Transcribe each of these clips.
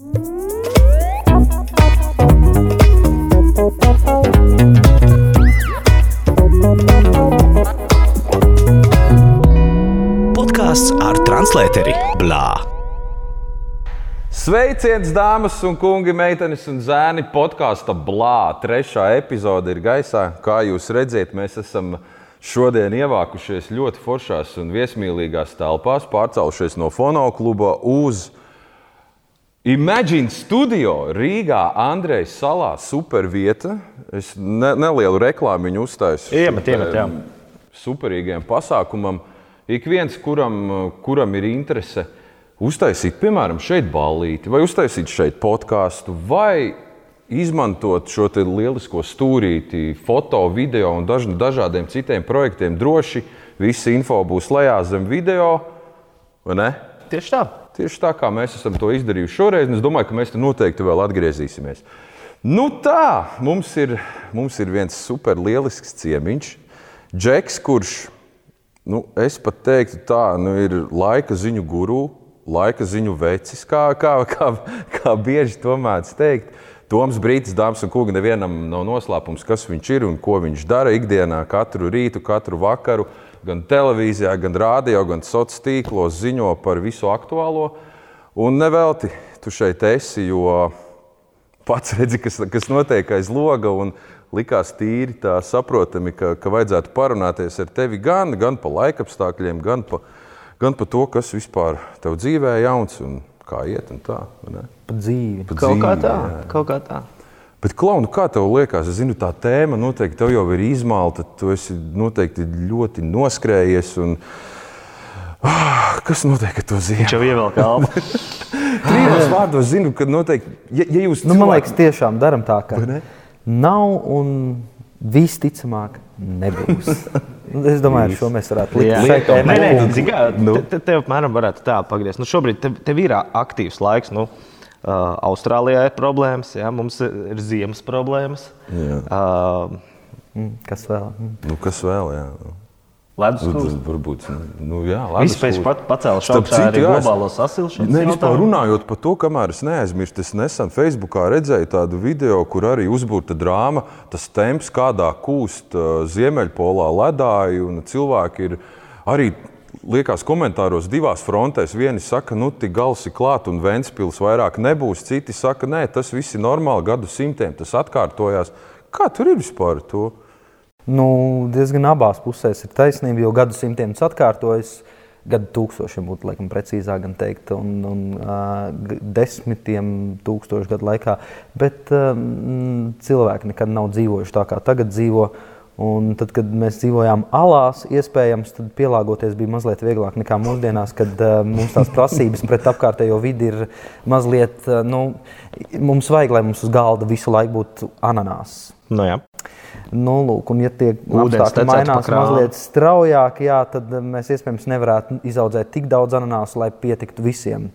Podkāsts ar translēteri Blā. Sveiciens, dāmas un kungi, meitenes un zēni. Podkāsta blā, trešā epizode ir gaisā. Kā jūs redzat, mēs esam šodien ievākušies ļoti foršās un viesmīlīgās telpās, pārcēlušies no fonokluba uz Imagine Studio Rīgā, Andrejas salā. Super vieta. Es ne, nelielu reklāmu viņu uztaisu. Iemet, iemet, jā. Superīgiem pasākumam. Ik viens, kuram, kuram ir interese uztaisīt, piemēram, šeit ballīti, vai uztaisīt šeit podkāstu, vai izmantot šo lielisko stūrīti, foto, video un daž, dažādiem citiem projektiem, droši visa info būs lejā zem video. vai ne? Tieši tā. Tieši tā kā mēs esam to izdarījuši šoreiz, es domāju, ka mēs tur noteikti vēl atgriezīsimies. Nu tā, mums ir, mums ir viens super lielisks ciemiņš, Džeks, kurš, nu, es pat teiktu, tā nu, ir laika ziņu guru, laika ziņu vecis, kā, kā, kā, kā bieži to mēdz teikt. Toms Brīsīs, dāmas un kungi, nevienam nav noslēpums, kas viņš ir un ko viņš dara ikdienā, katru rītu, katru vakaru gan televīzijā, gan rādio, gan sociālos tīklos ziņo par visu aktuālo. Un nevelti tu šeit esi, jo pats redzi, kas, kas notiek aiz loga. Likās tīri tā saprotami, ka, ka vajadzētu parunāties ar tevi gan, gan par laikapstākļiem, gan par gan pa to, kas vispār tev dzīvē ir jauns un kā iet. Un tā, vai ne? Pa dzīvi. Kaut kā dzīvi, tā. jā. Kaut kā tā. Bet, Klauna, kā tev liekas, es zinu, tā tēma noteikti tev jau ir izmalta. Tu esi noteikti ļoti noskrējies. Un... Ah, kas notiek ar to Viņš zīmēm? jau ievelk kalnu. Trījos vārdos zinu, ka noteikti, ja, ja jūs Nu, man liekas, tiešām darām tā, ka Vai ne? nav un visticamāk nebūs. Nu, es domāju, ar šo mēs varētu likt Jā. šai te, tev apmēram varētu tā pagriezt. Nu, šobrīd tev, tev ir aktīvs laiks. Nu, uh, Austrālijā ir problēmas, jā, mums ir ir ziemas problēmas. Jā. Uh, Mm, Kas vēl? Mm. Nu, kas vēl? Jā. Ledus Nu, Varbūt, nu, jā, Viss pēc pat jā, es- globālo sasilšanas. Nē, vispār runājot par to, kamēr es neaizmirstu, es nesen Facebookā redzēju tādu video, kur arī uzbūvēta drāma, tas temps, kādā kūst uh, Ziemeļpolā ledāji, un cilvēki ir arī. Liekas, komentāros divās frontēs. Vieni saka, nu, tik gals ir klāts un Vēnspils vairāk nebūs. Citi saka, nē, tas viss ir normāli, gadu simtiem tas atkārtojās. Kā tur ir vispār to? Nu, diezgan abās pusēs ir taisnība, jo gadsimtiem tas atkārtojas. Gadu tūkstošiem būtu laikam, precīzāk teikt, un, un uh, desmitiem tūkstošu gadu laikā. Bet um, cilvēki nekad nav dzīvojuši tā, kā tagad dzīvo. Un tad, kad mēs dzīvojām alās, iespējams, tad pielāgoties bija mazliet vieglāk nekā mūsdienās, kad uh, mums tās prasības pret apkārtējo vidi ir mazliet. Uh, nu, mums vajag, lai mums uz galda visu laiku būtu ananās. Nu, jā. Nu, lūk, un, ja tie apstākļi mainās mazliet straujāk, jā, tad eh, mēs iespējams nevarētu izaudzēt tik daudz ananāsu, lai pietiktu visiem.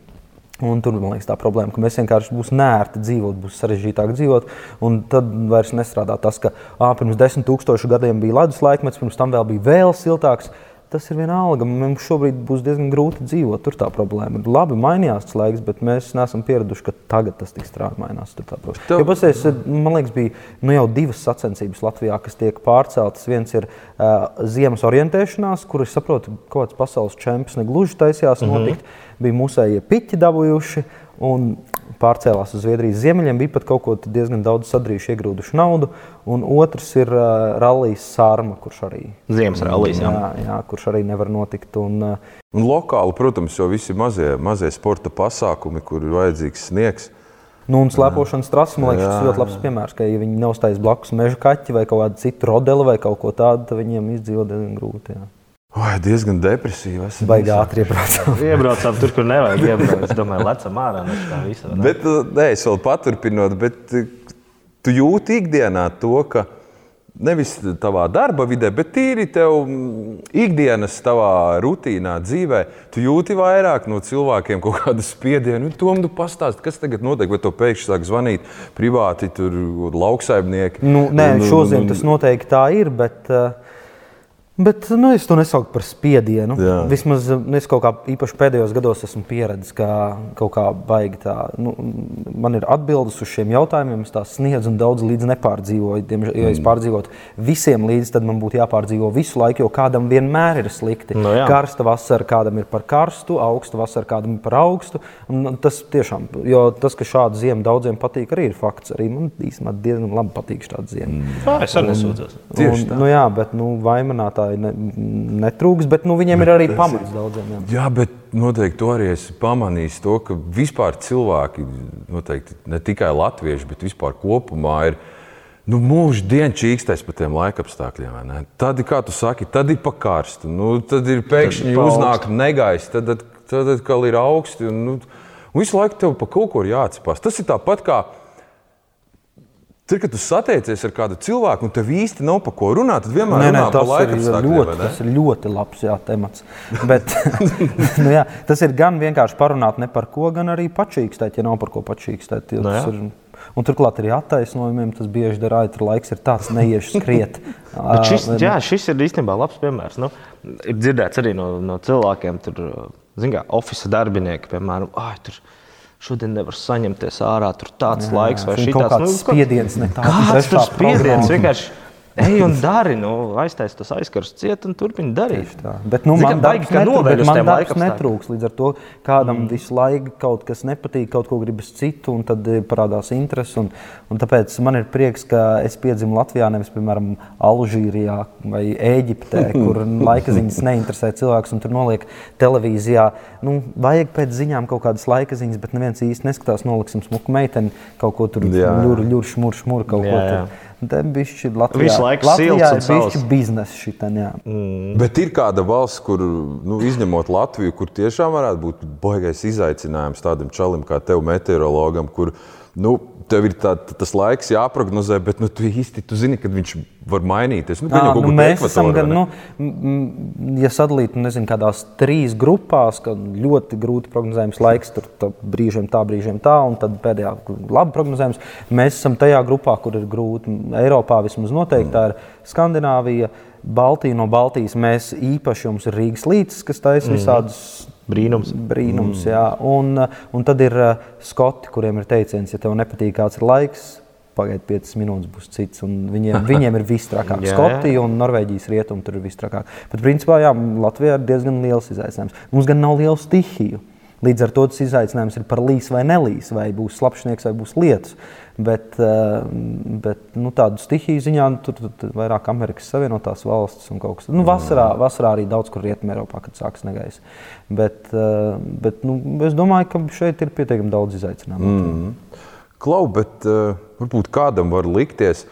Un tur man liekas, tā problēma, ka mēs vienkārši būs nērti dzīvot, būs sarežģītāk dzīvot. Un tad vairs nestrādā tas, ka ā, pirms desmit tūkstošu gadiem bija ledus laikmets, pirms tam vēl bija vēl siltāks. Tas ir vienalga. Mums šobrīd būs diezgan grūti dzīvot. Tur tā problēma ir. Labi, mainījās tas laiks, bet mēs neesam pieraduši, ka tagad tas tik strauji mainās. Tur tā problēma. Tev- Jo pasies, man liekas, bija nu, jau divas sacensības Latvijā, kas tiek pārceltas. Viens ir uh, ziemas orientēšanās, kur es saprotu, ka kaut kāds pasaules čempions negluži taisījās notikt. Bija mūsējie piķi dabūjuši un pārcēlās uz Zviedrijas ziemeļiem. Bija pat kaut ko diezgan daudz sadrījuši, iegrūduši naudu. Un otrs ir uh, Rallijas Sārma, kurš arī, Ziemas rallijas. Jā. jā, jā, kurš arī nevar notikt. Un, uh, Un lokāli, protams, jau visi mazie, mazie sporta pasākumi, kur ir vajadzīgs sniegs. Nu, un slēpošanas trasi, man liekas, tas ļoti labs piemērs, ka, ja viņi neuzstājas blakus meža kaķi vai kaut kādu citu rodeli vai kaut ko tādu, tad viņiem izdzīvot diezgan grūti. Jā. Vai diezgan depresīvi. esam Baigi visi. ātri iebraucām. Iebraucām tur, kur nevajag iebraukt. Es domāju, lecam ārā no tā visa. ne? Bet, uh, nē, es vēl paturpinot, bet uh, tu jūti ikdienā to, ka nevis tavā darba vidē, bet tīri tev mm, ikdienas, tavā rutīnā, dzīvē, tu jūti vairāk no cilvēkiem kaut kādu spiedienu. Nu, Tom, tu pastāsti, kas tagad notiek, vai tev pēkšņi sāk zvanīt privāti tur lauksaimnieki. Nu, nē, šodien tas noteikti tā ir, bet uh, Bet nu, es to nesaucu par spiedienu. Jā. Vismaz nu, es kaut kā īpaši pēdējos gados esmu pieredzējis, ka kaut kā baigi tā. Nu, man ir atbildes uz šiem jautājumiem, es tās sniedzu un daudz līdz nepārdzīvoju. Diemžēl, ja es Mm. pārdzīvotu visiem līdzi, tad man būtu jāpārdzīvo visu laiku, jo kādam vienmēr ir slikti. Nu jā. Karsta vasara kādam ir par karstu, augsta vasara kādam ir par augstu. Un tas tiešām, jo tas, ka šāda ziema daudziem patīk, arī ir fakts. Arī man īstenībā diezgan labi patīk šāda ziema. Mm. Jā, es arī nesūdzos. Tieši Un, nu, jā, bet nu, vaimanātāji ne, netrūks, bet nu, viņiem ir arī pamats daudziem. Jā. Jā, bet noteikti to arī esmu pamanījis. To, ka vispār cilvēki, noteikti ne tikai latvieši, bet vispār kopumā ir. Nu, Mūžs dienas čīkstais par tiem laikapstākļiem. Tad, kā tu saki, tad ir pakārsti. Nu, tad ir pēkšņi pa uznāk negaiss, tad, tad, tad atkal ir augsti. Un, nu, un visu laiku tev par kaut ko ir jāatcerās. Tas ir tāpat kā. Tad, kad tu satiecies ar kādu cilvēku, un tev īsti nav par ko runāt, tad vienmēr Nē, nē, tas, ir ļoti, tas ir ļoti labs jā, temats. Bet, nu, jā, tas ir gan vienkārši parunāt ne par ko, gan arī pačīkstēt, ja nav par ko pačīkstēt. jo Nu, ir- Un turklāt arī attaisnojumiem tas bieži ja tur laiks ir tāds, neiešu skriet. Šis, jā, šis ir īstenībā labs piemērs. Nu, ir dzirdēts arī no, no cilvēkiem, tur, zin kā, oficiālā darbinieki, piemēram, ah, tur šodien nevar saņemties ārā, tur tāds jā, laiks vai šī kaut kāds spiediens ne tāds, Kāds tur spiediens programma. vienkārši ej un dari, nu, aiztais tas aizkars ciet un turpini darīt. Tā. Bet, nu, Zini, man baigi, ka uz man darbs netrūks. Līdz ar to kādam mm. visu laiku kaut kas nepatīk, kaut ko gribas citu, un tad eh, parādās interese. Un, un tāpēc man ir prieks, ka es piedzimu Latvijā, nevis, piemēram, Alžīrijā vai Ēģiptē, kur laika ziņas neinteresē cilvēkus, un tur noliek televīzijā. Nu, vajag pēc ziņām kaut kādas laika ziņas, bet neviens īsti neskatās, noliksim smuku meiteni, kaut ko tur Jā. ļur, ļur, šmur, šmur, kaut Jā, ko tur. Te bišķi Latvijā, Visu laiku Latvijā silts un sauss. biznesa šitan, jā. Bet ir kāda valsts, kur, nu, izņemot Latviju, kur tiešām varētu būt baisais izaicinājums tādam čalim kā tev, meteorologam, kur nu, tev ir tā, tas laiks jāprognozē, bet nu, tu īsti tu zini, kad viņš var mainīties. Nu, kaut nu, mēs esam gan, nu, ja sadalītu nezinu, kādās trīs grupās, kad ļoti grūti prognozējams laiks, tur tā brīžiem tā, brīžiem tā, un tad pēdējā labi prognozējams. Mēs esam tajā grupā, kur ir grūti. Eiropā vismaz noteikti tā ir Skandināvija, Baltija. No Baltijas mēs īpaši jums ir Rīgas līcis, kas taisa visādus Brīnums. brīnums. Mm. Jā. Un, un tad ir uh, skoti, kuriem ir teiciens, ja tev nepatīk kāds laiks. Pagaidiet, 5 minūtes būs cits. Viņiem, viņiem ir vistrakāk. Jā, jā. Skotija un Norvēģijas rietumi tur ir vistrakāk. Bet, principā, jā, Latvijā ir diezgan liels izaicinājums. Mums gan nav liela stihiju. Līdz ar to tas izaicinājums ir par līs vai nelīs, vai būs slapjnieks vai būs lietus. Bet, uh, bet nu, tādu stihiju ziņā nu, tur, tur, vairāk Amerikas Savienotās valstis un kaut kas tāds. Nu, vasarā, vasarā arī daudz kur rietumē Eiropā, kad sākas negaiss. Bet, uh, bet nu, es domāju, ka šeit ir pietiekami daudz izaicinājumu. Mm. Klau, bet uh, varbūt kādam var likties.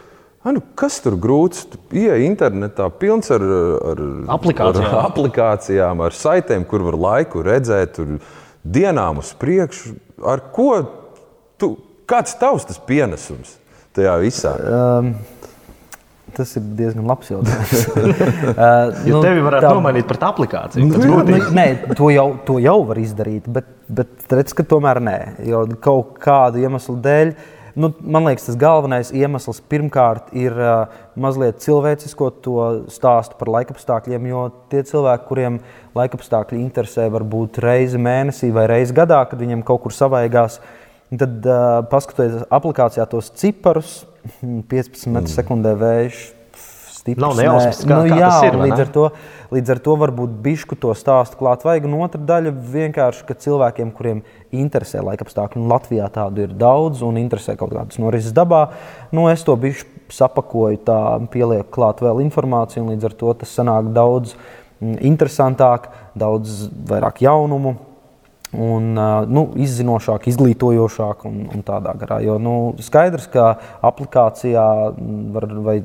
"Ai, Nu, kas tur grūts? Iet internetā, pilns ar, ar Aplikācijām. ar, aplikācijām, ar saitēm, kur var laiku redzēt, tur dienām uz priekšu. Ar ko tu, kāds tavs tas pienesums tajā visā? Um, tas ir diezgan labs jautājums. uh, Jo nu, tevi varētu tā... nomainīt pret aplikāciju. Nu, nu, būtības. nē, to jau, to jau var izdarīt, bet, bet redz, ka tomēr nē. Jo kaut kādu iemeslu dēļ, nu, man liekas, tas galvenais iemesls pirmkārt ir uh, mazliet cilvēciskot to stāstu par laikapstākļiem. Jo tie cilvēki, kuriem laikapstākļi interesē, varbūt reizi mēnesī vai reizi gadā, kad viņiem kaut kur savaigās, tad uh, paskatoties aplikācijā tos ciparus, 15 metru sekundē vējš. stiprs, Nav nejausmas, kā- nu, kā jā, tas ir, un līdz ar to, līdz ar to varbūt bišku to stāstu klāt vajag. Un otra daļa vienkārši, ka cilvēkiem, kuriem interesē laikapstākļi, un Latvijā tādu ir daudz, un interesē kaut kādas norises dabā, nu, es to bišu sapakoju, tā pielieku klāt vēl informāciju, un līdz ar to tas sanāk daudz mm, interesantāk, daudz vairāk jaunumu. Un, nu, izzinošāk, izglītojošāk un, un tādā garā. Jo nu, skaidrs, ka aplikācijā var, vai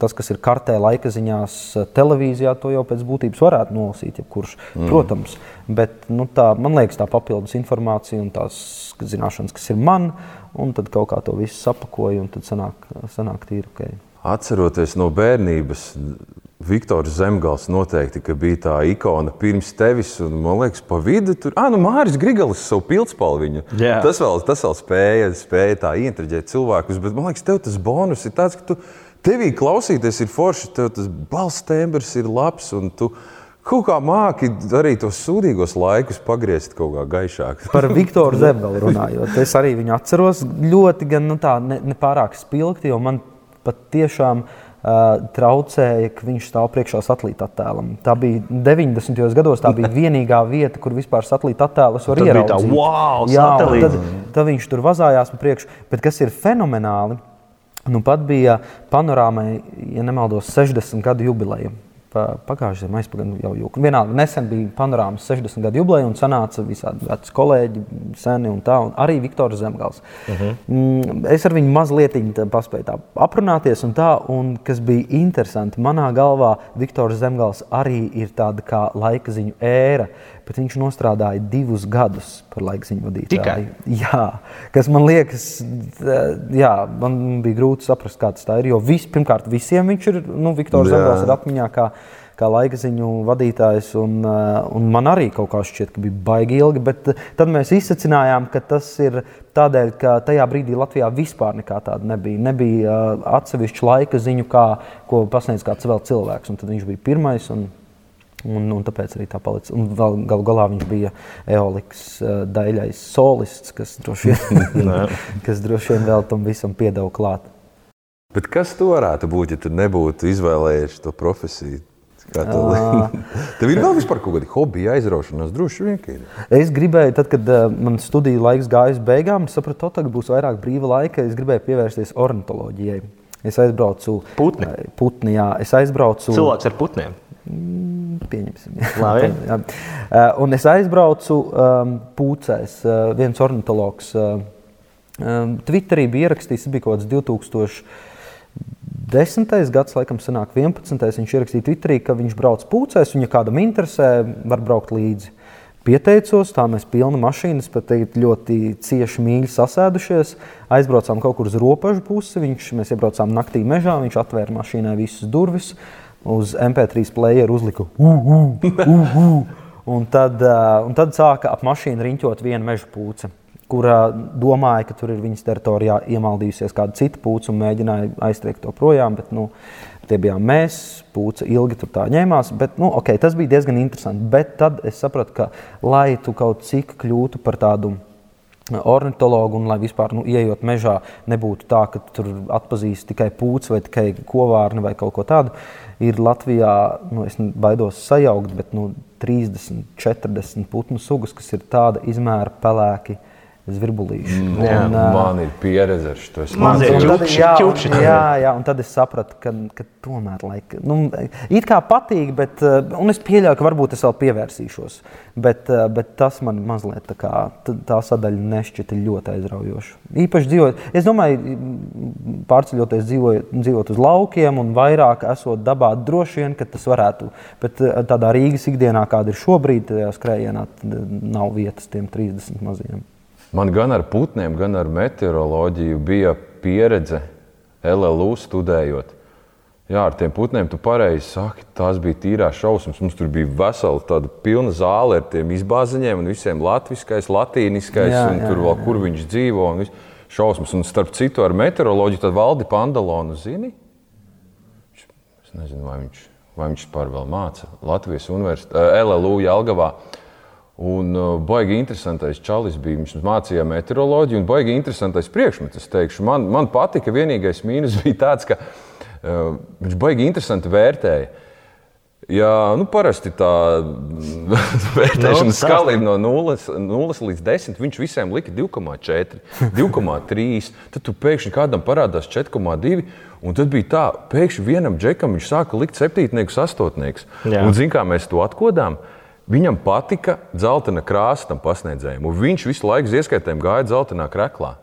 tas, kas ir kartē, laika ziņās, televīzijā, to jau pēc būtības varētu nolasīt. Jebkurš, mm. Protams, bet nu, tā, man liekas, tā papildus informācija un tās zināšanas, kas ir man, un tad kaut kā to visu sapakoju, un tad sanāk, sanāk tīri ok. Atceroties no bērnības, Viktors Zemgals noteikti bija tā ikona pirms tevis. Un, man liekas, pa vidu tur ah, nu, Mārcis Grigalis savu pildspalviņu. Jā. Tas vēl, tas vēl spēja, spēja tā ieinteresēt cilvēkus. Bet man liekas, tev tas bonus ir tāds, ka tu tevī klausīties ir forši, tev tas balss tembrs ir labs. Kaut kā māki arī tos sūdīgos laikus pagriezt kaut kā gaišāk. Par Viktoru Zemgālu runājot, es arī viņu atceros ļoti, gan nu, tā, ne, ne pārāk spilgti, jo man pat tiešām uh, traucēja, ka viņš stāv priekšā satelīta attēlam. Tā bija 90. gados, tā bija vienīgā vieta, kur vispār satelīta attēlus var ieraudzīt. Tā, wow, Jā, tad, tad viņš tur vazājās pa priekšu. Bet kas ir fenomenāli, nu pat bija panorāmai, ja nemaldos, 60 gadu jubileja pagājušajā gadā, aizpagājušajā jau jūku. Vienalga, nesen bija panorāmas 60 gadu jubileja un sanāca visādi veci kolēģi, seni un tā, un arī Viktors Zemgals. Uh -huh. Mm, es ar viņu mazliet paspēju tā aprunāties, un tā, un kas bija interesanti, manā galvā Viktors Zemgals arī ir tāda kā laika ziņu ēra bet viņš strādāja divus gadus par laikziņu vadītāju. Tikai? Jā, kas man liekas, jā, man bija grūti saprast, kāds tā ir. Jo vis, pirmkārt, visiem viņš ir, nu, Viktors Zemgals ir atmiņā kā, kā laika ziņu vadītājs, un, un man arī kaut kā šķiet, ka bija baigi ilgi, bet tad mēs izsacinājām, ka tas ir tādēļ, ka tajā brīdī Latvijā vispār nekā tāda nebija. Nebija atsevišķa laika ziņu, kā, ko pasniedz kāds vēl cilvēks, un tad viņš bija pirmais. Un, Un, un tāpēc arī tā palica. Un vēl, galu galā viņš bija Eolikas uh, daļais solists, kas droši, vien, kas droši vien vēl tam visam piedeva klāt. Bet kas tu varētu būt, ja tu nebūtu izvēlējies to profesiju? Tev ir vēl vispār kaut kādi hobiji, aizraušanās, droši vien. Es gribēju, tad, kad uh, man studiju laiks gāja uz beigām, sapratu, ka tagad būs vairāk brīva laika. Es gribēju pievērsties ornitoloģijai. Es aizbraucu putni. putni jā, es aizbraucu. Cilvēks ar putniem. Pieņemsim. Labi. Jā. Un es aizbraucu um, pūcēs. Uh, viens ornitologs uh, um, Twitterī bija ierakstījis, tas bija kaut kāds 2000. Desmitais gads, laikam, sanāk 11. Viņš ierakstīja Twitterī, ka viņš brauc pūcēs, un, ja kādam interesē, var braukt līdzi. Pieteicos, tā mēs pilna mašīnas, pat ļoti cieši mīļi sasēdušies. Aizbraucām kaut kur uz robežu pusi. Viņš, mēs iebraucām naktī mežā, viņš atvēra mašīnai visas durvis uz MP3 playeru uzliku. Uh, uh, uh, uh. Un, tad, uh, un tad sāka ap mašīnu riņķot viena meža pūce, kura domāja, ka tur ir viņas teritorijā iemaldījusies kāda cita pūce un mēģināja aiztriekt to projām. Bet, nu, tie bijām mēs, pūce ilgi tur tā ņēmās. Bet, nu, okay, tas bija diezgan interesanti. Bet tad es sapratu, ka lai tu kaut cik kļūtu par tādu ornitologu, un lai vispār, nu, ieejot mežā, nebūtu tā, ka tur atpazīst tikai pūci vai tikai kovārni vai kaut ko tādu ir Latvijā, nu, es baidos sajaukt, bet nu, 30, 40 putnu sugas, kas ir tāda izmēra pelēki. Zvirbulīši. Mm, jā, un, man ir pieredze ar šo monētu. Jā, jā, un tad es sapratu, ka, ka tomēr laika, nu, it kā patīk, bet es pieļauju, ka varbūt es vēl pievērsīšos. Bet, bet tas man mazliet tā, kā, tā sadaļa nešķita ļoti aizraujoša. Īpaši dzīvojot, es domāju, pārceļoties dzīvojot, dzīvot uz laukiem un vairāk esot dabā, droši vien, ka tas varētu. Bet tādā Rīgas ikdienā, kāda ir šobrīd, tajā skrējienā, nav vietas tiem 30 maziem. Man gan ar putniem, gan ar meteoroloģiju bija pieredze LLU studējot. Jā, ar tiem putniem tu pareizi saki, tās bija tīrās šausmas. Mums tur bija vesela tāda pilna zāle ar tiem izbāziņiem un visiem latviskais, latīniskais, jā, un jā, tur vēl jā. kur viņš dzīvo. Un šausmas. Un starp citu ar meteoroloģiju tad valdi Pandalonu zini. Es nezinu, vai viņš, vai viņš par vēl māca Latvijas universitātē, LLU Jelgavā. Un uh, baigi interesantais čalis bija. Viņš mācīja meteoroloģiju un baigi interesantais priekšmets. Man, man patika, vienīgais mīnus bija tāds, ka uh, viņš baigi interesanti vērtēja. Jā, nu parasti tā vērtēšanas no, skala ir no 0, 0 līdz 10. Viņš visiem lika 2,4, 2,3. Tad pēkšņi kādam parādās 4,2. Un tad bija tā, pēkšņi vienam džekam viņš sāka likt septītniekus, astotniekus. Un zini, kā mēs to atkodām? Viņam patika dzeltena krāsa tam pasniedzējiem, un viņš visu laiku ieskaitēm gāja dzeltenā krēklā.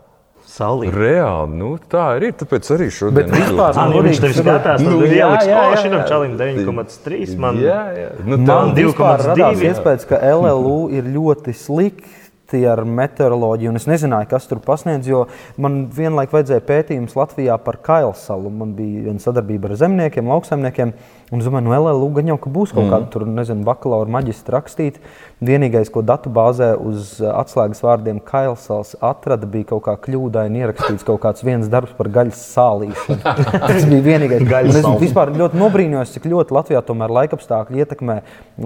Saulīt. Reāli, nu, tā ir. Tāpēc arī šodien ir vispār tā, ka viņš tev skatās, nu, ir ieliks košinam čalim 9,3. Man, jā, jā. Nu, tā man 2,2. Iespējams, ka LLU ir ļoti slikti slikti ar meteoroloģiju, un es nezināju, kas tur pasniedz, jo man vienlaik vajadzēja pētījumus Latvijā par Kailsalu. Man bija viena sadarbība ar zemniekiem, lauksaimniekiem. Un es domāju, no LLU gan jau ka būs kaut kāda mm. tur, nezinu, bakalaura maģistra rakstīt. Vienīgais, ko datu bāzē uz atslēgas vārdiem Kailsals atrada, bija kaut kā kļūdaini ierakstīts kaut kāds viens darbs par gaļas sālīšanu. Tas bija vienīgais. es vispār ļoti nobrīnījos, cik ļoti Latvijā tomēr laikapstākļi ietekmē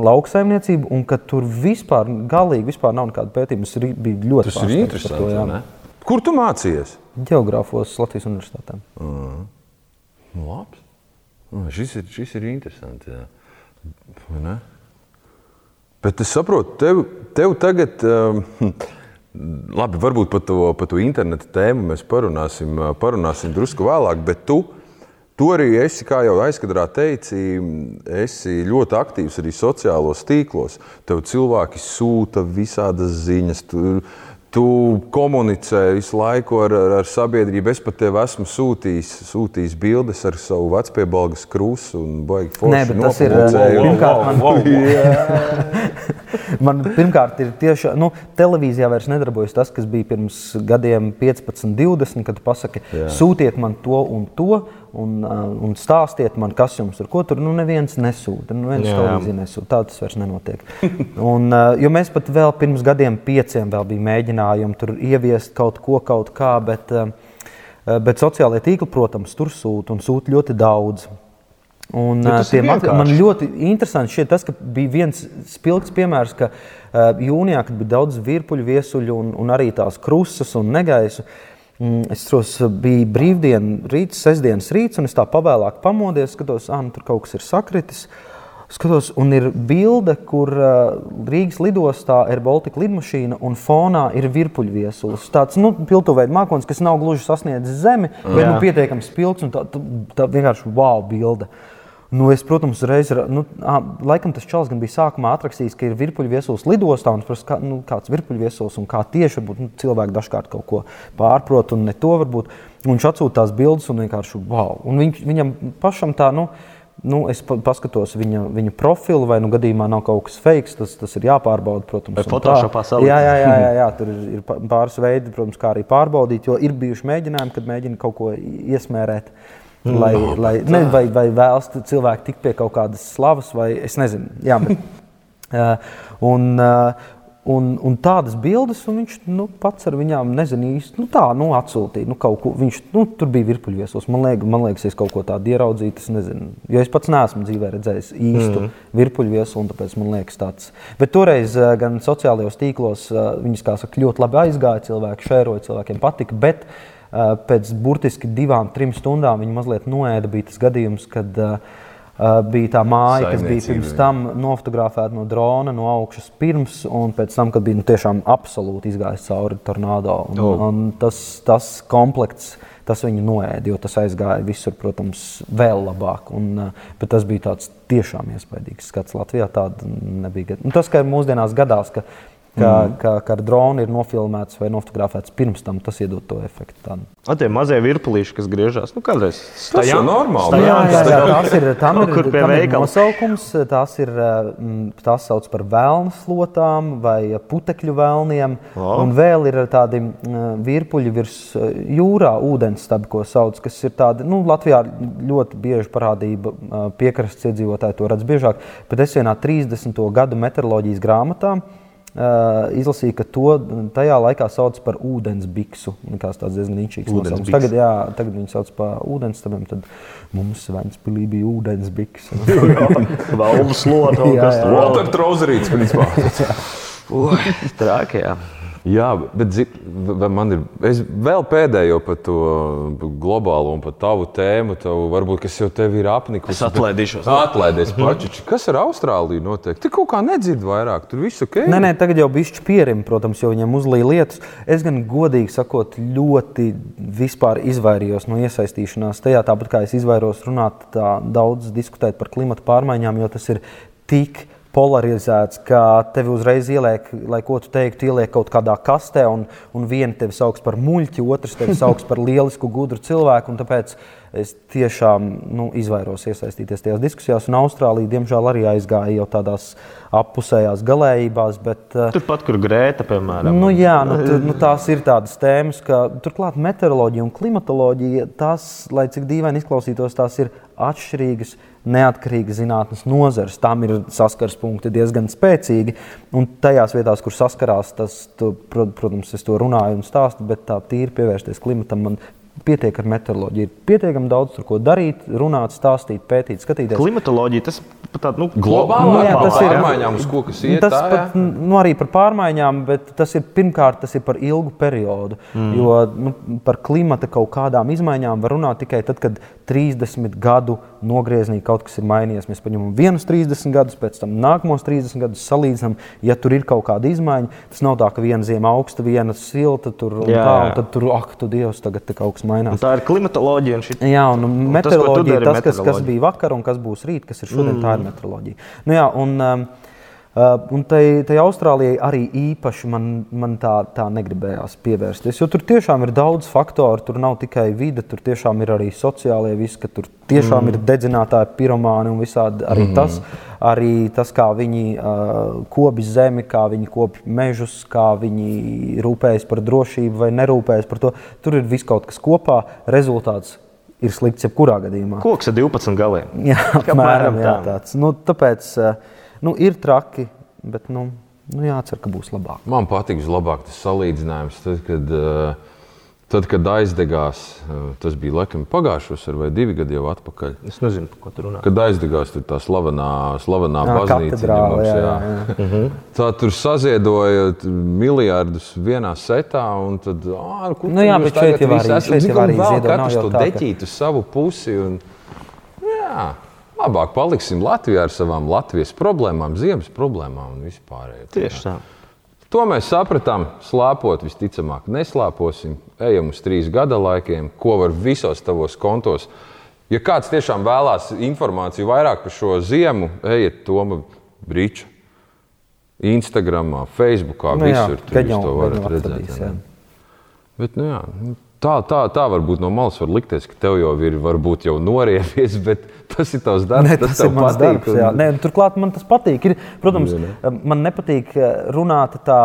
lauksaimniecību un ka tur vispār galīgi vispār nav nekāda pētījuma. Tas bija ļoti Tas ir interesanti. To, jā. Kur tu mācījies? Geogrāfos Latvijas universitātē. Mm. Labs. Mm, šis, ir, šis ir interesants. Bet es saprotu, tev, tev tagad, um, labi, varbūt par to, par to internetu tēmu mēs parunāsim, parunāsim drusku vēlāk, bet tu, tu arī esi, kā jau aizkadrā teici, esi ļoti aktīvs arī sociālos tīklos. Tev cilvēki sūta visādas ziņas. Tu, Tu komunicē visu laiku ar, ar, ar sabiedrību. Es pat tev esmu sūtījis, sūtījis bildes ar savu vecpiebalgas krustu un baigi forši. Nē, bet tas ir pirmkārt man. Wow, wow. man pirmkārt ir tieši, nu, televīzijā vairs nedarbojas tas, kas bija pirms gadiem 15, 20, kad pasaki, Jā. sūtiet man to un to un, un stāstiet man, kas jums ir. Ko tur nu, neviens nesūta. Nu, neviens televīzija nesūta. Tā tas vairs nenotiek. un, jo mēs pat vēl pirms gadiem, pieciem, bija mēģinājumi tur ieviest kaut ko, kaut kā, bet, bet sociālajie tīkli, protams, tur sūta un sūta ļoti daudz. Un, man ļoti interesanti šķiet tas, ka bija viens spilgts piemērs, ka uh, jūnijā, kad bija daudz virpuļu viesuļu un, un arī tās krustas un negaisu, uh, es atceros, bija brīvdiena rīts, sestdienas rīts, un es tā pavēlāk pamodies, skatos, ah, nu, tur kaut kas ir sakritis. Skatos, un ir bilde, kur uh, Rīgas lidostā ir Baltika lidmašīna un fonā ir virpuļviesulis. Tāds nu, piltuveida mākslinieks, kas nav gluži sasniedzis zemi, bet nu, pietiekami spilgts un tā, tā, tā vienkārši wow bilde. Uh, Nu, es, protams, reiz, nu, laikam tas čels bija sākumā atrakstījis, ka ir virpuļu viesulis lidostā, un prasu, kā, nu, kāds ir virpuļu viesulis un kā tieši varbūt, nu, cilvēki dažkārt kaut ko pārprot un ne to varbūt. Un viņš atsūta tās bildes un vienkārši wow. Un viņš, viņam pašam tā, nu, nu, es paskatos viņa, viņa profilu, vai nu gadījumā nav kaut kas fake, tas, tas ir jāpārbauda. Protams, vai Photoshopā salīdzināt? Jā, jā, jā, jā, jā, tur ir, ir pāris veidi, protams, kā arī pārbaudīt, jo ir bijuši mēģinājumi, kad mēģina kaut ko iesmērēt. Lai, no, lai, ne, vai, vai vēlas cilvēki tikt pie kaut kādas slavas, vai es nezinu. Jā, bet, uh, un, uh, un, un tādas bildes, un viņš nu, pats ar viņām nezina īsti. Nu, tā, nu, atsūtīja. Nu, ko, viņš, nu, tur bija virpuļviesos. Man, liek, man liekas, es kaut ko tādu ieraudzīju. Es nezinu, jo es pats neesmu dzīvē redzējis īstu mm. virpuļviesu, un tāpēc man liekas tāds. Bet toreiz gan sociālajos tīklos viņas, kā saka, ļoti labi aizgāja. Cilvēki šēroja, cilvēkiem patika. Bet, uh, pēc burtiski divām, trim stundām viņi mazliet noēda. Bija tas gadījums, kad uh, bija tā māja, kas bija pirms tam nofotografēta no drona, no augšas pirms, un pēc tam, kad bija nu, tiešām absolūti izgājis cauri tornado. Un, oh. un tas, tas komplekts. Tas viņu noēda, jo tas aizgāja visur, protams, vēl labāk. Un, bet tas bija tāds tiešām iespaidīgs skats Latvijā. Tāda nebija. Un tas, ka mūsdienās gadās, ka ka, mm. ka, ka ar dronu ir nofilmēts vai nofotografēts pirms tam, tas iedod to efektu. Tādu. A, tie mazie virpulīši, kas griežas, nu kādreiz tas ir normāli. Jā, jā, jā, tās ir, tam ir, tam ir nosaukums, tās ir, tās sauc par vēlnu slotām vai putekļu vēlniem, oh. un vēl ir tādi virpuļi virs jūrā, ūdensstabi, ko sauc, kas ir tādi, nu, Latvijā ļoti bieži parādība, piekrastes iedzīvotāji to redz biežāk, bet es vienā 30. gadu meteoroloģijas grāmatā izlasīju, ka to tajā laikā sauc par ūdens biksu. Tas tāds diezgan ničīgs nosaukums. Tagad, jā, tagad viņi sauc par ūdens stabiem. Tad mums Vēnspilī bija ūdens biks. Valdes slota. Walter Trozerīts, principā. Trākajā. Jā, bet man ir vēl pēdējo par to globālo un par tavu tēmu. Tavu, varbūt tas jau tev ir apnicis. Es atlaidīšos. Atlaidīsies pači. Kas ar Austrāliju notiek? Tur kaut kā nedzird vairāk. Tur viss ok. Nē, nē, tagad jau bišķi pierim, protams, jo viņam uzlīja lietas. Es gan godīgi sakot, ļoti vispār izvairījos no iesaistīšanās tajā, tāpat kā es izvairos runāt tā, daudz diskutēt par klimatu pārmaiņām, jo tas ir tik polarizēts, ka tevi uzreiz ieliek, lai ko tu teiktu, ieliek kaut kādā kastē, un, un viena tevi sauc par muļķi, otrs tevi sauc par lielisku, gudru cilvēku. Tāpēc es tiešām nu, izvairos iesaistīties tajās diskusijās. Un Austrālija, diemžēl, arī aizgāja jau tādās appusējās galējībās. Bet, uh, Turpat, kur Grēta, piemēram. Nu, jā, nu, tu, nu, tās ir tādas tēmas, ka turklāt meteoroloģija un klimatoloģija, tās, lai cik dīvaini izklausītos, tās ir atšķirīgas, neatkarīgas zinātnes nozares. Tām ir saskars punkti diezgan spēcīgi. Un tajās vietās, kur saskarās, tas, tu, protams, es to runāju un stāstu, bet tā tīri pievērsties klimatam man pietiek ar meteoroloģiju. Ir pietiekami daudz tur, ko darīt, runāt, stāstīt, pētīt, skatīties. Klimatoloģija tas pat nu, globāli Nu, jā, tas ir- pārmaiņām, uz ko kas iet. Tas tā, pat, jā? nu, arī par pārmaiņām, bet tas ir pirmkārt tas ir par ilgu periodu. Mm. Jo nu, par klimata kaut kādām izmaiņām var runāt tikai tad, kad 30 gadu nogriezienī kaut kas ir mainījies. Mēs paņemam vienus 30 gadus, pēc tam nākamos 30 gadus salīdzinām. Ja tur ir kaut kāda izmaiņa, tas nav tā, ka viena ziema augsta, viena silta, tur un Jā, tā, un tad tur, ak, tu dievs, tagad kaut kas mainās. Tā ir klimatoloģija. un šit- Jā, un Un tas, meteoroloģija, dari, tas, kas, kas bija vakar un kas būs rīt, kas ir šodien, mm. tā ir meteoroloģija. Nu, jā, un, um, Uh, un tai, tai Austrālijai arī īpaši man, man tā, tā negribējās pievērsties. Jo tur tiešām ir daudz faktoru. Tur nav tikai vide, tur tiešām ir arī sociālie visi, ka tur tiešām mm. ir dedzinātāji, piromāni un visādi. Arī, mm. tas, arī tas, kā viņi uh, kopi zemi, kā viņi kopi mežus, kā viņi rūpējas par drošību vai nerūpējas par to. Tur ir viss kaut kas kopā. Rezultāts ir slikts jebkurā gadījumā. Koks ar 12 galiem. Jā, apmēram Apmēram jā, tā. tāds. Nu, tāpēc eh, nu, ir traki, bet nu, nu, jācer, ka būs labāk. Man patīk vislabāk tas salīdzinājums, tad, kad, eh, tad, kad aizdegās, eh, tas bija laikam pagājušos ar vai divi gadi jau atpakaļ. Es nezinu, par ko tu runā. Kad aizdegās tur tā slavenā, slavenā Jā, baznīca, mums, jā, jā. jā, tā tur saziedoja miljardus vienā setā. un Tad, ā, kur Nu jā, bet šeit tagad jau visi arī- esat? arī vēl Katrs to tā, ka- deķīt uz savu pusi. Un, jā, labāk paliksim Latvijā ar savām Latvijas problēmām, ziemas problēmām un vispārējo. Tieši tā. To mēs sapratām. Slēpot, visticamāk, neslēposim. Ejam uz trīs gada laikiem, ko var visos tavos kontos. Ja kāds tiešām vēlās informāciju vairāk par šo ziemu, ejiet Toma Brīča. Instagram, Facebook, Nu jā, visur tur kad jūs to varat redzēt. jā. jā. Bet, nu, jā, tā, tā, tā varbūt no malas var likties, ka tev jau ir varbūt jau noriebies, bet tas ir tavs darbs. Ne, tas, tas ir mans patīk. darbs. Jā. Nē, turklāt man tas patīk. Ir, protams, man nepatīk eh, runāt tā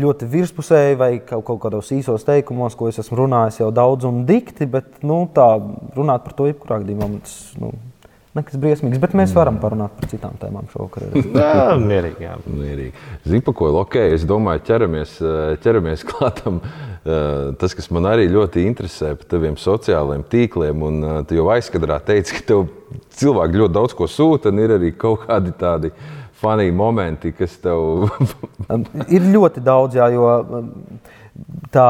ļoti virspusēji vai kaut, kaut kādos īsos teikumos, ko es esmu runājis jau daudz un dikti, bet nu, tā runāt par to jebkurā gadījumā tas nu, nekas briesmīgs. Bet mēs varam parunāt par citām tēmām šovakar. Jā, mierīgi. Jā. Mierīgi. Zini, pa ko ok, es domāju, ķeramies, eh, ķeramies klātam. eh, Tas, kas man arī ļoti interesē par taviem sociālajiem tīkliem, un eh, tu jau aizkadrā teici, ka tev cilvēki ļoti daudz ko sūta, un ir arī kaut kādi tādi funny momenti, kas tev. Ir ļoti daudz, jā, jo tā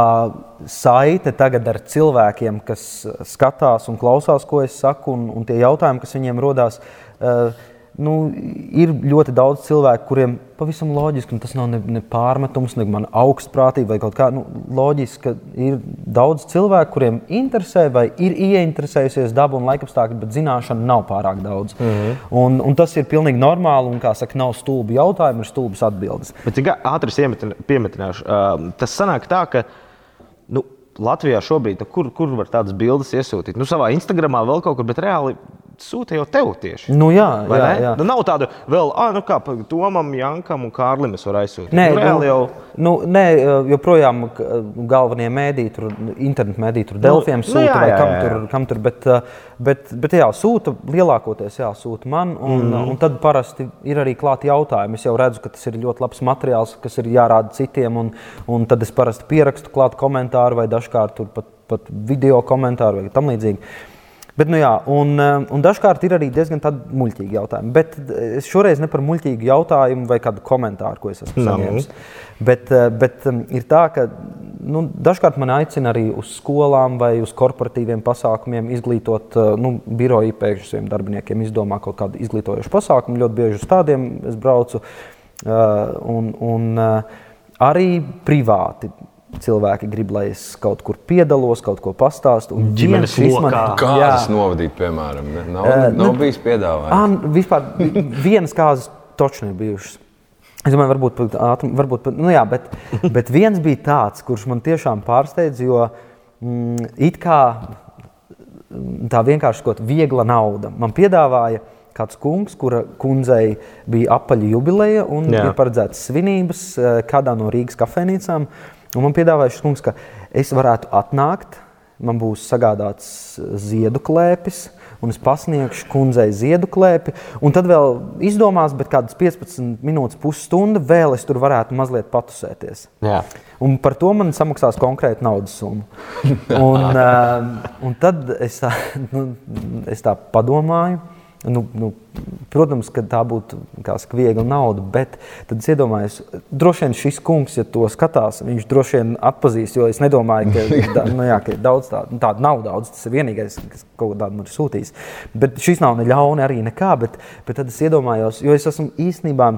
saite tagad ar cilvēkiem, kas skatās un klausās, ko es saku, un, un tie jautājumi, kas viņiem rodās. Uh, Nu, ir ļoti daudz cilvēku, kuriem pavisam loģiski, un tas nav ne, ne pārmetums, ne man augstprātīgi vai kaut kā. Nu, loģiski, ka ir daudz cilvēku, kuriem interesē vai ir ieinteresējusies daba un laikapstākļi, bet zināšana nav pārāk daudz. Mm -hmm. un, un tas ir pilnīgi normāli, un kā saka, nav stulbi jautājumi, ir stulbas atbildes. Bet cik ātri piemetināšu, uh, tas sanāk tā, ka nu, Latvijā šobrīd, kur, kur var tādas bildes iesūtīt? Nu, savā Instagramā vēl kaut kur, bet reāli sūta jau tev tieši. Nu, jā, jā, ne? jā. Nu, nav tāda vēl, ah, nu kā Tomam, Jankam un Kārlim es varu aizsūtīt. Nē, nu, reāli jau. nu, nē, joprojām galvenie mēdīji, tur internetu mēdīji, tur Delfiem nu sūta jā, vai kam jā, jā. tur, kam tur bet, uh, bet, bet jā, sūta lielākoties jā, sūta man, un, mm. un tad parasti ir arī klāti jautājumi. Es jau redzu, ka tas ir ļoti labs materiāls, kas ir jārāda citiem, un, un tad es parasti pierakstu klāt komentāru vai dažkārt tur pat, pat video komentāru vai tam līdzīgi. Bet, nu jā, un, eh, un dažkārt ir arī diezgan muļķīgi jautājumi. Bet eh, es šoreiz ne par muļķīgu jautājumu vai kādu komentāru, ko es esmu Nu. saņēmis. Bet, eh, bet um, ir tā, ka nu, dažkārt man aicina arī uz skolām vai uz korporatīviem pasākumiem izglītot nu, biroju pēkšņi saviem darbiniekiem, izdomā kaut kādu izglītojošu pasākumu. Ļoti bieži uz tādiem es braucu. Un, un arī privāti cilvēki grib, lai es kaut kur piedalos, kaut ko pastāstu. Un Ģimenes man- lokā. Kā Jā. tas novadīt, piemēram? Ne? Nav, Eh, nav nu, bijis piedāvājums. Ā, vispār vienas kārtas točni ir bijušas. Es domāju, varbūt, pat ātrum- varbūt pat, nu jā, bet, bet viens bija tāds, kurš man tiešām pārsteidz, jo mm, it kā mm, tā vienkārši kaut viegla nauda. Man piedāvāja kāds kungs, kura kundzei bija apaļa jubileja un Jā. ir paredzētas svinības eh, kādā no Rīgas kafejnīcām. Un man piedāvāja šis kungs, ka es varētu atnākt, man būs sagādāts ziedu klēpis. Un es pasniegšu kundzei ziedu klēpi, un tad vēl izdomās, bet kādas 15 minūtes, pusstunda vēl es tur varētu mazliet patusēties. Jā. Un par to man samaksās konkrēti naudas summa. Un, uh, un tad es tā, nu, es tā padomāju. Nu, nu, protams, ka tā būtu saka, viegla nauda, bet tad es iedomājos, droši vien šis kungs, ja to skatās, viņš droši vien atpazīs. Jo es nedomāju, ka, da, nu, jā, ka daudz nu, tādu nav daudz. Tas ir vienīgais, kas kaut kādā man ir sūtījis. Bet šis nav ne ļauni arī nekā. Bet, bet tad es iedomājos, jo es esmu īstenībā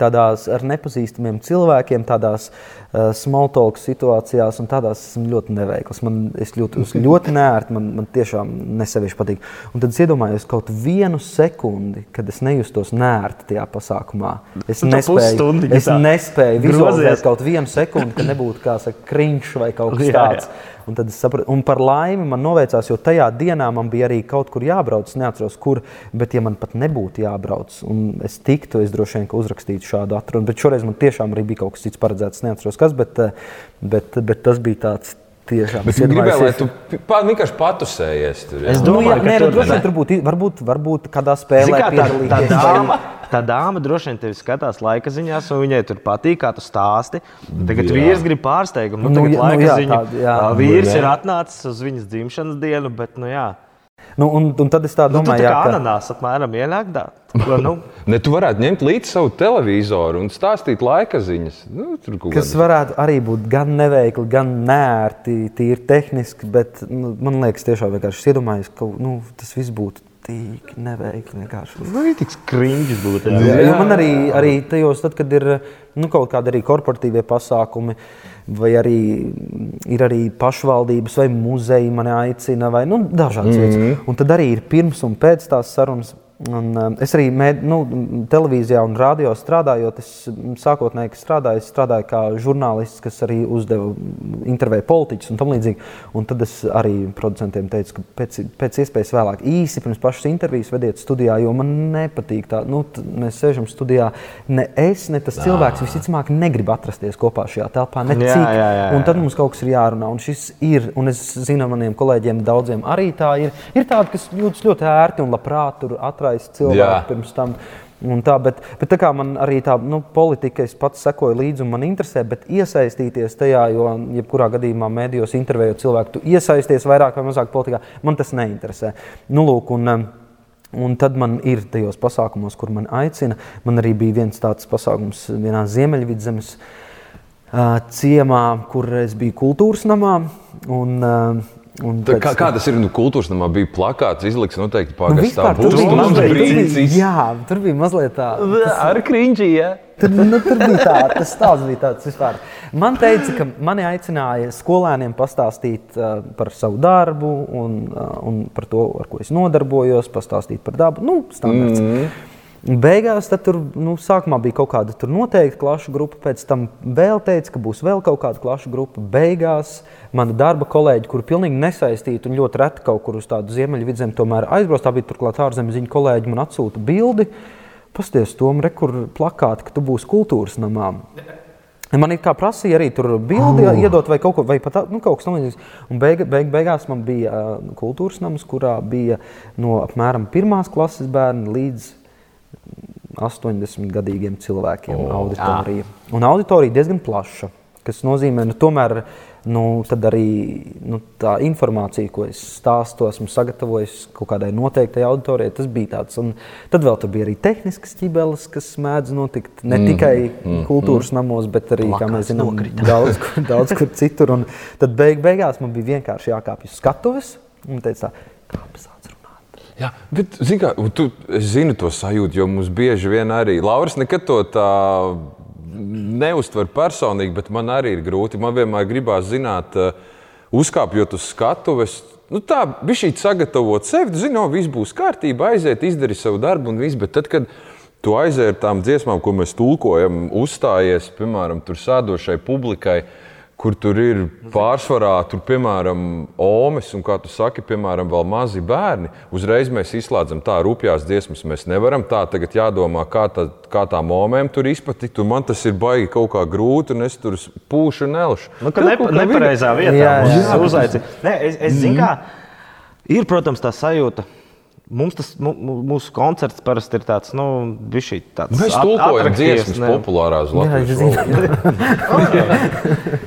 tādās ar nepazīstamiem cilvēkiem, tādās uh, smalltalk situācijās, un tādās esmu ļoti neveikls. Man es jūtos ļoti nērti, man, man tiešām nesevišķi patīk. Un tad es iedomājos kaut vienu sekundi, kad es nejustos nērti tajā pasākumā. Es Nu, nespēju, es nespēju vizualizēt kaut vienu sekundi, ka nebūtu kā saka, kriņš vai kaut kas Jā, jā. tāds. Un, tad es sapratu, un par laimi man noveicās, jo tajā dienā man bija arī kaut kur jābrauc. Es neatceros, kur, bet ja man pat nebūtu jābrauc, un es tiktu, es droši vien ka uzrakstītu šādu atrunu. Bet šoreiz man tiešām arī bija kaut kas cits paredzēts. Es neatceros, kas, bet, eh, bet, bet tas bija tāds tiešām. Bet es es gribēju, lai tu pa, vienkārši patusējies tur. Es jā. Nu, domāju, jā, ka nē, tur- nu, ne. tur būtu, varbūt, varbūt kādā spēlē Zini, kā tā, tā, dāma, tā dāma droši vien tevi skatās laika ziņās, un viņai tur patīk, kā tu stāsti. Tagad Jā. vīrs grib pārsteigumu. Nu, Nu, tagad jā, nu, laika jā, ziņa. tā- jā. Vīrs Jā. ir atnācis uz viņas dzimšanas dienu, bet, nu jā. Nu, un, un tad es tā Nu, domāju, tā jā, kā ka, ananās apmēram ienāk tā. Ko, Nu, Ne, tu varētu ņemt līdzi savu televizoru un stāstīt laika ziņas. Nu, tur kaut kas kādas- varētu arī būt gan neveikli, gan nērti, tīri tehniski, bet nu, man liekas, tiešām vienkārši iedomājos, ka nu, tas viss būtu tik neveikli. nu, ir tik skrīņš būtu. Jā, Jā. jā. Man arī, arī tajos, tad, kad ir nu, kaut kādi arī korporatīvie pasākumi, vai arī ir arī pašvaldības vai muzeji mani aicina, vai nu, dažādas mm -hmm. lietas. Un tad arī ir pirms un pēc tās sarunas. Un, um, es arī mēd, nu, televīzijā un radio strādājot, es sākotnēji strādāju, es strādāju kā žurnālists, kas arī uzdeva intervēju politiķus un tam līdzīgi. Un tad es arī producentiem teicu, ka pēc, pēc iespējas vēlāk, īsi pirms pašas intervijas, vediet studijā, jo man nepatīk tā. Nu, mēs sēžam studijā, ne es, ne tas cilvēks visticamāk negrib atrasties kopā šajā telpā. Ne cik. jā, jā, Un jā. tad mums kaut kas ir jārunā. Un šis ir, un es zinu, maniem kolēģiem daudziem arī tā ir. Ir tādi, kas jūtas ļoti ērti un labprāt tur atraist cilvēku pirms tam. Un Tā, bet, bet tā kā man arī tā nu, politika, es pats sekoju līdzi un man interesē, bet iesaistīties tajā, jo jebkurā gadījumā mēdījos intervējot cilvēku, tu iesaisties vairāk vai mazāk politikā, man tas neinteresē. Nu, lūk, un, um, Un tad man ir tajos pasākumos, kur man aicina. Man arī bija viens tāds pasākums vienā Ziemeļvidzemes uh, ciemā, kur es biju kultūras namā. Un, uh, pēc kā, kā tas ir? Nu, kultūras namā bija plakāts, izlikts noteikti Nu, pagastā. vispār, tur, bija Būs mazliet, jā, tur bija mazliet tā. Ar krīņģi, jā. Tur, nu, tur bija tā, tas stāsts bija tāds vispār. Man teica, ka mani aicināja skolēniem pastāstīt uh, par savu darbu un, uh, un par to, ar ko es nodarbojos, pastāstīt par dabu. Nu, standarts. Mm. Beigās tur nu, sākumā bija kaut kāda tur noteikta klašu grupa, pēc tam vēl teica, ka būs vēl kaut kāda klašu grupa. Beigās mana darba kolēģi, kuri pilnīgi nesaistīti un ļoti reti kaut kur uz tādu ziemeļvidzemi tomēr aizbrauc, tā bija turklāt ārzemziņu kolēģi, man atsūta bildi. Pasties, Tom, re, kur plakāti, ka tu būsi kultūras namā. Man ir kā prasīja arī tur bildi oh. iedot vai kaut, ko, vai pat, nu, kaut kas tamlīdzīgs. Un beig, beig, beigās man bija uh, kultūras nams, kurā bija no apmēram pirmās klases bērni līdz 80 gadīgiem cilvēkiem oh, auditorija. Un auditorija diezgan plaša, kas nozīmē, ka tomēr nu, arī nu, tā informācija, ko es stāstu, esmu sagatavojis kaut kādai noteiktai auditorijai, tas bija tāds. Un tad vēl tur bija arī tehniskas ķibeles, kas mēdz notikt ne Mhm. tikai mm, kultūras mm, namos, bet arī, kā mēs Plakāts zinām, nokrita. daudz, kur- daudz kur citur. Un tad beig, beigās man bija vienkārši jākāpj uz skatuves un teica, kāpēc? Jā, bet kā, tu, es zinu to sajūtu, jo mums bieži vien arī Lauris nekad to tā neuztver personīgi, bet man arī ir grūti. Man vienmēr gribās zināt, eh, uzkāpjot uz skatuves. Nu tā bija šī sagatavot sevi. No viss būs kārtībā, aiziet, izdari savu darbu un viss. Bet tad, kad tu aizēji ar tām dziesmām, ko mēs tulkojam, uzstājies, piemēram, tur sēdošai publikai kur tur ir pārsvarā, tur, piemēram, omes, un, kā tu saki, piemēram, vēl mazi bērni. Uzreiz mēs izslēdzam tā rupjās dziesmas. Mēs nevaram tā tagad jādomā, kā, tā, kā tām omēm tur izpatikt. Man tas ir baigi kaut kā grūti, un es tur pūšu un nelšu. Nu, ka nepa, nepareizā vietā jā, jā, jā. uzaicina. Nē, es, es zinu, kā ir, protams, tā sajūta. Mums tas mūsu koncerts parasti ir tāds, nu, šī, tāds mēs tulkojam dziesmas populārās Latvijas valodā.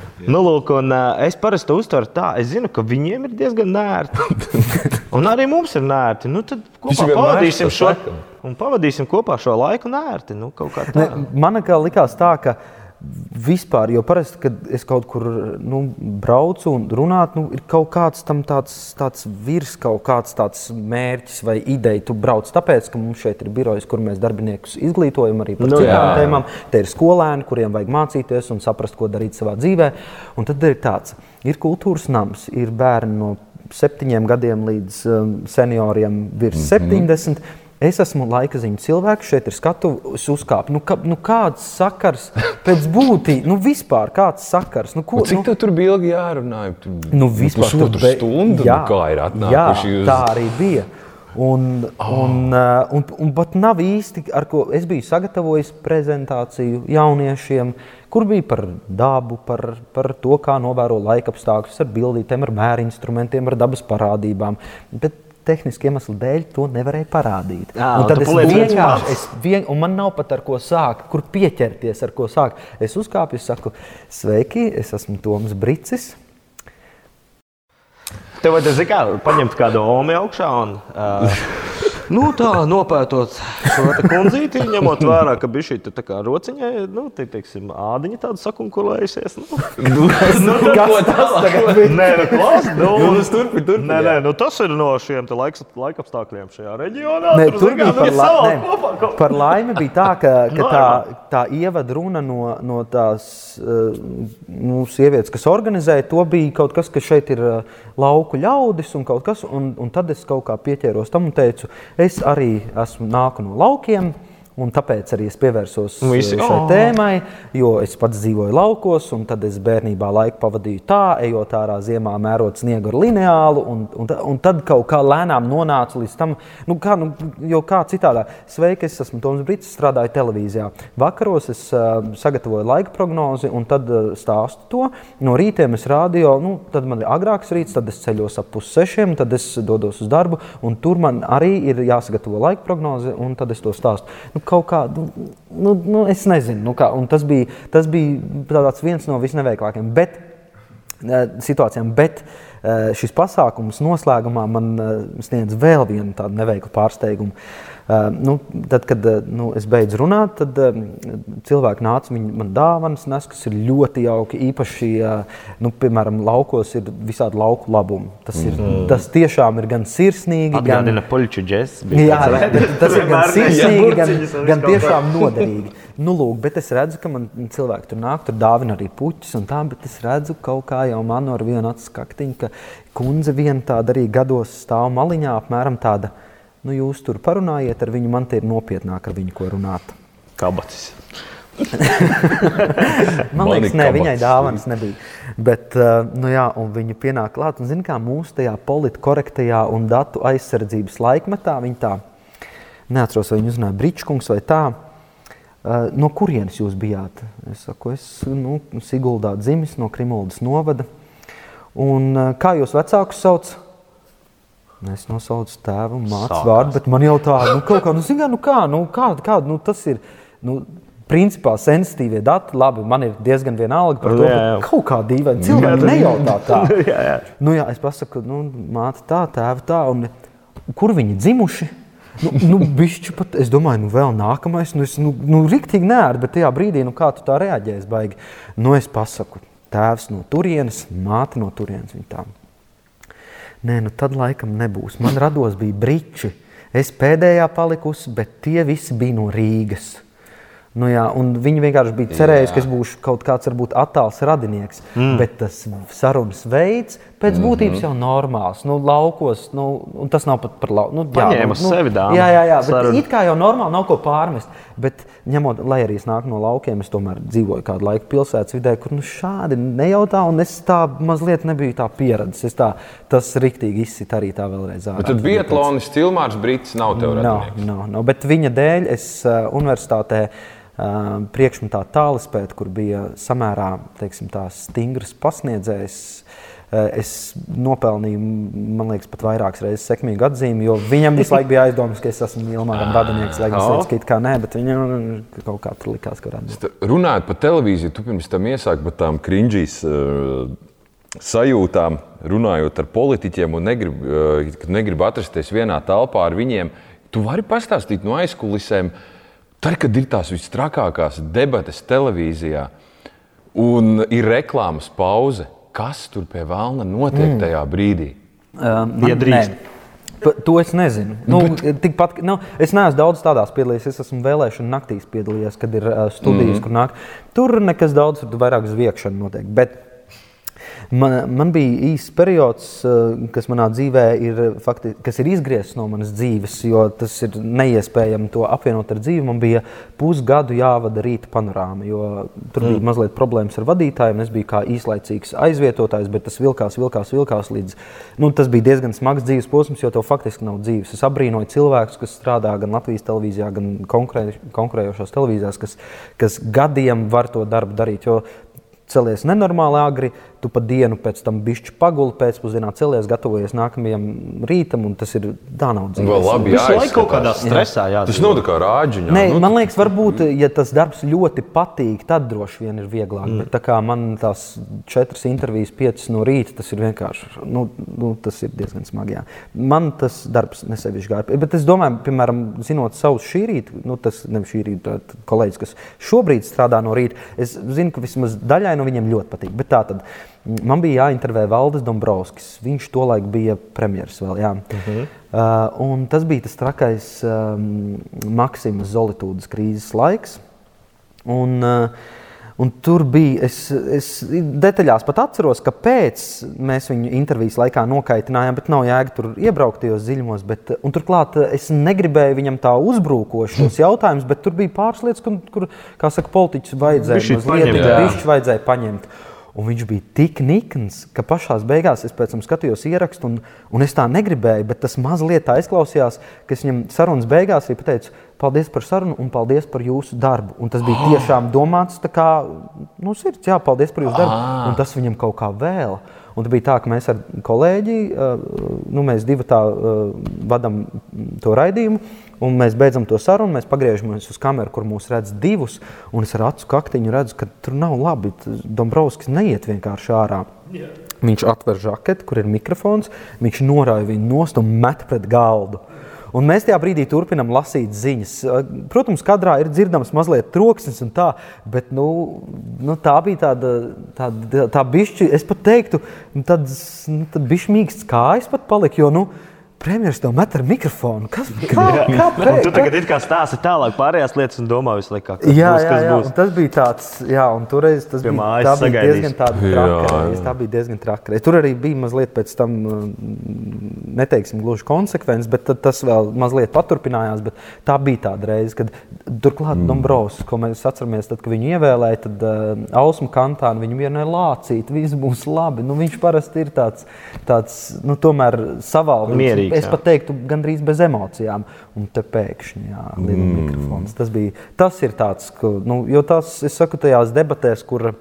nu, lūk, un, uh, es parasti uztveru tā, es zinu, ka viņiem ir diezgan nērti. un arī mums ir nērti. Nu, tad kopā pavadīsim šo, un pavadīsim kopā šo laiku nērti. Nu, ne, man kā likās tā, ka vispār, jo parasti, kad es kaut kur nu, braucu un runāju, nu, ir kaut kāds tam tāds, tāds virs, kaut kāds tāds mērķis vai ideja. Tu brauc tāpēc, ka mums šeit ir birojas, kur mēs darbiniekus izglītojam arī par nu, citām tēmām. Te ir skolēni, kuriem vajag mācīties un saprast, ko darīt savā dzīvē. Un tad ir tāds, ir kultūras nams, ir bērni no septiņiem gadiem līdz um, senioriem virs mm -hmm. 70 Es esmu laika ziņu cilvēks, šeit ir skatuves uzkāpis. Nu, ka, nu, kāds sakars pēc būtības, nu, vispār kāds sakars? Nu, ko, nu, cik nu, tur bija ilgi jārunā? Tur, nu, vispār tur bija stundu, jā, nu, kā ir atnākuši. Jā, uz... tā arī bija. Un, oh. un, uh, un, un pat nav īsti, ar ko es biju sagatavojis prezentāciju jauniešiem, kur bija par dabu, par, par to, kā novēro laika apstākļus, ar bildītēm, ar mērinstrumentiem, ar dabas parādībām. Bet tehniski iemeslu dēļ to nevarēja parādīt. Jā, un tad es vienkārši, es vien, un man nav pat ar ko sākt, kur pieķerties, ar ko sākt. Es uzkāpu, es saku, sveiki, es esmu Toms Bricis. Tev vajadzēja paņemt kādu omi augšā un uh, Nu, tā nopētot šo kundzīti, ņemot vērā, ka bija šī tā kā rociņai, nu, te, teiksim, ādiņa tāda sakunkulējusies. Nu, nu, nu, kas tas tagad bija? Nē, nu, klas, nu, nu, nu, turpi, turpi, nē, nē, nu, tas ir no šiem laiks, laikapstākļiem šajā reģionā. Nē, tur, tur bija par, la nē, kopā, par laimi bija tā, ka, ka tā, tā ievada runa no, no tās uh, nu, sievietes, kas organizēja, to bija kaut kas, ka šeit ir uh, lauku ļaudis un kaut kas, un, un tad es kaut kā pieķēros tam un teicu, Es arī esmu nāku no laukiem. Un tāpēc arī es pievērsos Visi, šai oh. tēmai, jo es pats dzīvoju laukos, un tad es bērnībā laiku pavadīju tā, ejot ārā ziemā, mērot sniegu ar lineālu, un, un, un tad kaut kā lēnām nonācu līdz tam, nu, kā, nu, jo kā citādā. Sveiki, es esmu Toms Brīsīs, strādāju televīzijā. Vakaros es uh, sagatavoju laika prognozi, un tad uh, stāstu to. No rītiem es rādīju, nu, tad man ir agrāks rīts, tad es ceļos ap pussešiem, tad es dodos uz darbu, un tur man arī ir jāsagatavo laika prognoze, un tad es to stāstu. Nu, kaut kādu, nu, nu, es nezinu, nu kā, un tas bija, tas bija viens no visneveiklākajiem bet, eh, situācijām. Bet eh, šis pasākums noslēgumā man eh, sniedz vēl vienu tādu neveiklu pārsteigumu. Uh, nu, tad, kad uh, nu, es beidzu runāt, tad uh, cilvēki nāca viņi man dāvanas, nes, kas ir ļoti jauki. Īpaši, nu, piemēram, laukos ir visādi lauku labumi. Tas, ir, mm. tas tiešām ir gan sirsnīgi, Atgādina gan poļu džēzu. Jā, tas ir gan sirsnīgi, gan, gan tiešām noderīgi. Nu, lūk, bet es redzu, ka man cilvēki tur nāk, tur dāvina arī puķis un tā, bet es redzu kaut kā jau manu ar vienu acu skaktiņu, ka kundze viena tāda arī gados stāv maliņā, apmēram tāda nu, jūs tur parunājiet ar viņu, man te ir nopietnāk ar viņu, ko runāt. Kabacis. man liekas, ne, viņai dāvanas nebija. Bet, uh, nu jā, viņa pienāk klāt un zina, kā mūsu tajā politkorektajā un datu aizsardzības laikmetā, viņa tā, neatceros, vai viņa uzrunāja Bričkungs vai tā, uh, no kurienes jūs bijāt? Es saku, es nu, Siguldā dzimis no Krimuldas novada. Un uh, kā jūs vecākus sauc? Es nosaucu tēvu un mātes vārdu, bet man jau tā, nu, kaut kā, nu, zin, nu, kā, nu, kā, kā, nu, tas ir, nu, principā sensitīvie dati, labi, man ir diezgan vienalga par to, jā, jā. kaut kā dīvaini cilvēki nejautā tā. jā, jā. Nu, jā, es pasaku, nu, māte tā, tēva tā, un kur viņi dzimuši? Nu, nu, bišķi pat, es domāju, nu, vēl nākamais, nu, es, nu, nu riktīgi nērti, bet tajā brīdī, nu, kā tu tā reaģēsi, baigi. Nu, es pasaku, tēvs no turienes, māte no turienes, viņa tā. Nē, nu tad laikam nebūs. Man rados bija briči. Es pēdējā palikusi, bet tie visi bija no Rīgas. Nu, jā, viņi vienkārši bija cerējuši, ka es būšu kaut kāds varbūt attāls radinieks. Mm. Bet tas sarunas veids pēc Mhm. būtības jau normāls. Nu, laukos, nu, un tas nav pat par lauku. Nu, Paņēma uz sevi dāmu. Jā, jā, jā bet it kā jau normāli nav ko pārmest. Bet, ņemot, lai arī es nāku no laukiem, es tomēr dzīvoju kādu laiku pilsētas vidē, kur nu, šādi nejautā, un es tā mazliet nebiju tā pieredzējis. Es tā, tas riktīgi izsit arī tā vēlreiz. ārā. Bet tad Bietlonis Cilmārs Brits nav tev Nav, radinieks. nav, nav. Bet viņa dēļ es uh, universitātē priekšmetā tālispēt, kur bija samērā teiksim, stingrs pasniedzējs. Uh, es nopelnīju, man liekas, pat vairākas reizes sekmīgu atzīmi, jo viņam visu laiku bija aizdomas, ka es esmu Ilmāram radinieks. Lai gan es teicu, ka nē, bet viņam kaut kā tur likās, ka radinieks. T- Runājot par televīziju, tu pirms tam iesāki par tām krinģīs uh, sajūtām, runājot ar politiķiem un negrib, uh, negrib atrasties vienā telpā ar viņiem. Tu vari pastāstīt no aizkulisēm, tad, kad ir tās visstrakākās debates televīzijā un ir reklāmas pauze. Kas tur pie vēlna notiek mm. tajā brīdī? Uh, Ja drīkst. Pa- To es nezinu. Nu, tikpat, nu, es neesmu daudz tādās piedalījies. Es esmu vēlēšanu naktīs piedalījies, kad ir uh, studijas, mm. kur nāk. Tur nekas daudz, tur vairāk zviegšana notiek. Bet man, man bija īsts periods, uh, kas manā dzīvē ir, fakti, kas ir izgriezts no manas dzīves, jo tas ir neiespējami to apvienot ar dzīvi. Man bija pusgadu jāvada rīta panorāma, jo tur bija mazliet problēmas ar vadītājiem. Es biju kā īslaicīgs aizvietotājs, bet tas vilkās, vilkās, vilkās līdz. Nu, tas bija diezgan smags dzīves posms, jo tev faktiski nav dzīves. Es abrīnoju cilvēkus, kas strādā gan Latvijas televīzijā, gan konkurē, konkurējošās televīzijās, kas, kas gadiem var to darbu darīt. Jo celies nenormāli agri, tu pa dienu pēc tam bišķi paguli, pēcpusdienā celies, gatavojies nākamajam rītam, un tas ir dzīve. Vēl labi, Visu laiku kaut kādā stresā Tas jādara. nav tā kā rāģiņā. Nē, nu, man liekas, varbūt, ja tas darbs ļoti patīk, tad droši vien ir vieglāk. Mm. Bet tā kā man tās četras intervijas, piecas no rīta, tas ir vienkārši nu, nu, tas ir diezgan smagi. Jā. Man tas darbs nesevišķi gāja. Bet es domāju, piemēram, zinot savus šī rīta, nu, tas nevis šī rīta kolēģis, kas šobrīd strādā no rīta, es zinu, ka vismaz daļai no viņiem ļoti patīk. Bet tā tad man bija jāintervē Valdis Dombrovskis. Viņš tolaik bija premjerministrs vēl. Jā. Uh -huh. uh, un tas bija tas trakais um, Maksimas Zolītūdas krīzes laiks. Un, uh, un tur bija, es, es detaļās pat atceros, kāpēc mēs viņu intervijas laikā nokaitinājām, bet nav jēga tur iebraukt tajos dziļumos. Bet, un turklāt uh, es negribēju viņam tā uzbrukošos jautājumus, bet tur bija pāris lietas, kur, kur kā saka, politiķus vajadzēja mazliet vajadzēja paņemt. Un viņš bija tik nikns, ka pašā beigās es pēc tam skatījos ierakstu, un, un es tā negribēju, bet tas mazliet tā izklausījās, ka es viņam sarunas beigās arī pateicu, paldies par sarunu un paldies par jūsu darbu. Un tas bija tiešām domāts tā kā, nu, sirds, jā, paldies par jūsu darbu. Un tas viņam kaut kā vēl. Un tas bija tā, ka mēs ar kolēģi, uh, nu, mēs divi tā uh, vadām to raidījumu, un mēs beidzam to sarunu. Mēs pagriežamies uz kameru, kur mūs redz divus, un es ar acu kaktiņu redzu, ka tur nav labi. Dombrovskis neiet vienkārši ārā. Viņš atver žaketi, kur ir mikrofons, viņš norāja viņu nost un met pret galdu. Un mēs tajā brīdī turpinām lasīt ziņas. Protams, kadrā ir dzirdams mazliet troksnis un tā, bet nu, nu, tā bija tāda, tāda tā bišķi, es pat teiktu, nu, tāds nu, bišķi mīksts kājas pat palika, jo, nu, premjeras tev met ar mikrofonu. Kas, kā, Un kāpēc? tu tagad it kā stāsti tālāk pārējās lietas un domā visu laiku, kas Jā, būs, jā, kas jā. būs. Un tas bija tāds, jā, un toreiz tas Pie bija, tā bija diezgan tāda Jā, traka jā. reize. Tā bija diezgan traka reize. Tur arī bija mazliet pēc tam, uh, neteiksim, gluži konsekvents, bet tad tas vēl mazliet paturpinājās. Bet tā bija tāda reize, kad turklāt mm. Dombrovs, ko mēs atceramies, tad, kad viņu ievēlēja, tad uh, Ausma Kantāna viņu vienai lācīt, viss būs labi. Nu, viņš parasti ir tāds, tāds nu, tomēr savaldīgs. Mierīgs, Es pat teiktu, gandrīz bez emocijām. Un te pēkšņi jā, mm. mikrofons. Tas, bija, tas ir tāds, ka, nu, jo tas, es saku, tajās debatēs, kur.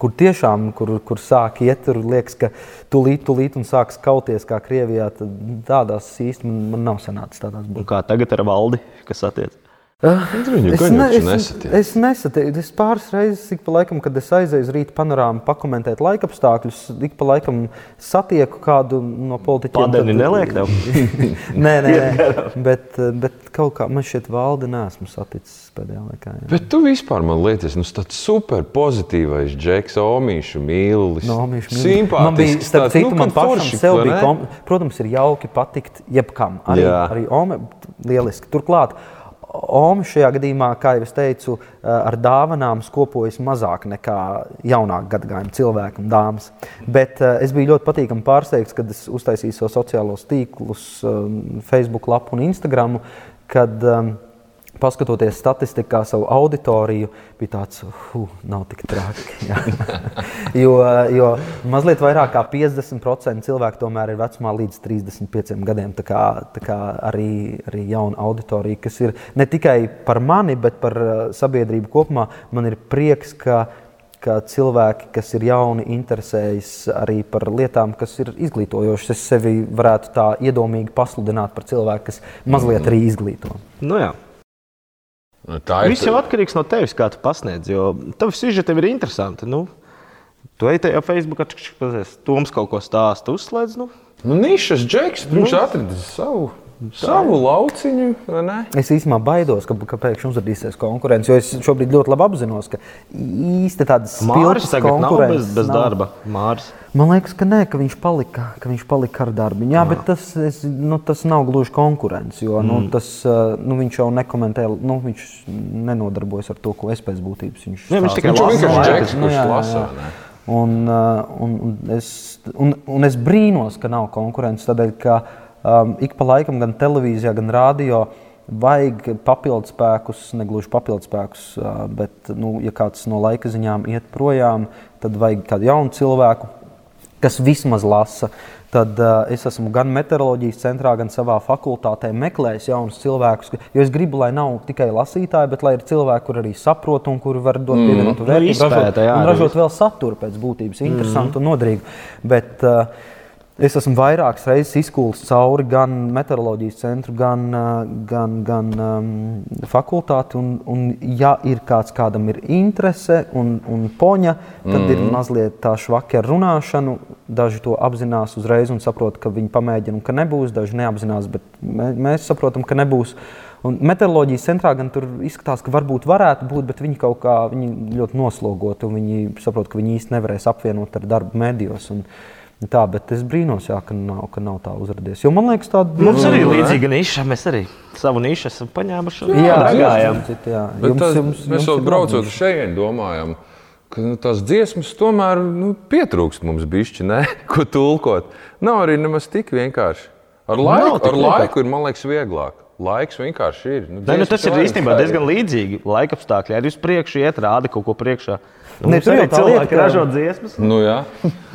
Kur tiešām, kur, kur sāk iet, tur liekas, ka tūlīt, tūlīt un sāks kauties kā Krievijā, tad tādās īsti man, man nav sanācis tādās Un būt. kā tagad ar valdi, kas attiec? Viņu Es, ne, es, nesatiek. es nesatieku. Es pāris reizes, ik pa laikam, kad es aizēju uz rīta panorāmu, pakomentēt laikapstākļus, ik pa laikam satieku kādu no politiķiem. Padeni neliek tev? nē, nē, nē. bet, bet kaut kā man šķiet, valdi nesmu saticis pēdējā laikā. Jā. Bet tu vispār man liekas, nu, tāds super pozitīvais džeks, omīšu mīlulis. No, viņš man simpātisks. bija, starp tāds, citu, nu, man pašam forši, sev bija, kom, protams, ir jauki patikt jebkam. Arī, Jā. arī Ome, lieliski. Turklāt, Omi šajā gadījumā, kā jau es teicu, ar dāvanām skopojas mazāk nekā jaunāka gadagājuma cilvēki un dāmas. Bet es biju ļoti patīkami pārsteigts, kad es uztaisīju savus sociālos tīklus, Facebook lapu un Instagram, kad um, paskatoties statistikā, savu auditoriju, bija tāds, ka nav tik traki. jo, jo mazliet vairāk kā 50% cilvēku tomēr ir vecumā līdz 35 gadiem. Tā kā, tā kā arī, arī jauna auditorija, kas ir ne tikai par mani, bet par uh, sabiedrību kopumā. Man ir prieks, ka ka cilvēki, kas ir jauni, interesējas arī par lietām, kas ir izglītojošas. Es sevi varētu tā iedomīgi pasludināt par cilvēku, kas mazliet arī izglīto. Nu, jā. Nu, tā ir. Viss jau atkarīgs no tevis, kā tu pasniedz. Jo tavs sižets ir interesants. Nu, tu ej tajā Facebookā, pazies, Toms kaut ko stāsta, uzslēdz. Nu. Nu, nišas džeks, viņš nu. atradis savu. Savu lauciņu, vai ne? Es īstenībā baidos, ka, ka pēkšņi uzrādīsies konkurence. Jo es šobrīd ļoti labi apzinos, ka īsti tādas spilgtas konkurences bez, bez darba. Māris. Man liekas, ka nē, ka viņš palika, ka viņš palika ar darbu. Jā, bet tas, es, nu, tas nav gluži konkurence. Jo nu, mm. tas, nu, viņš jau nekomentē, nu, viņš nenodarbojas ar to, ko es pēc būtības viņš. Jā, viņš tikai vienkārši džeks, kurš nu, lasa. Un, un, un, es, un, un es brīnos, ka nav konkurence. Tādēļ, ka, um, ik pa laikam gan televīzijā, gan rādio vajag papildus spēkus, ne gluži papildus spēkus, uh, bet, nu, ja kāds no laika ziņām iet projām, tad vajag kādu jaunu cilvēku, kas vismaz lasa. Tad uh, es esmu gan meteoroloģijas centrā, gan savā fakultātē meklējis jaunus cilvēkus. Jo es gribu, lai nav tikai lasītāji, bet lai ir cilvēki, kuriem arī saprot un kuri var dot mm. pievienotu nu, vērtību, ražot, un ražot vēl saturu pēc būtības, interesantu mm. un nodrīgu. Bet, uh, Es esmu vairākas reizes izkūlis cauri gan meteoroloģijas centru, gan, gan, gan um, fakultāti. Un, un, ja ir kāds, kādam ir interese un, un poņa, tad mm -hmm. ir mhm. mazliet tā švaki ar runāšanu. Daži to apzinās uzreiz un saprot, ka viņi pamēģina un ka nebūs. Daži neapzinās, bet mē, mēs saprotam, ka nebūs. Un meteoroloģijas centrā gan tur izskatās, ka varbūt varētu būt, bet viņi kaut kā viņi ļoti noslogoti un viņi saprot, ka viņi īsti nevarēs apvienot ar darbu medijos. Un, Tā, bet es brīnos, jā, ka, nav, ka nav tā uzrādījies. Jo man liekas, tāda mums arī ir līdzīga niša. Mēs arī savu nišu esam paņēmuši. Jā, gājām. Mēs jau braucot uz šejienes domājam. Ka, nu, tās dziesmas tomēr nu, pietrūkst mums bišķi, ne? ko tulkot. Nav arī nemaz tik vienkārši. Ar laiku, ar laiku ir, man liekas, vieglāk. Laiks vienkārši ir. Nu, ne, nu, tas ir īstenībā diezgan līdzīgi. Laika apstākļi arī uz priekšu iet, rāda kaut ko priekšā. Nu, ne, tur jau tā lieta, ka ražo dziesmas. Nu, jā.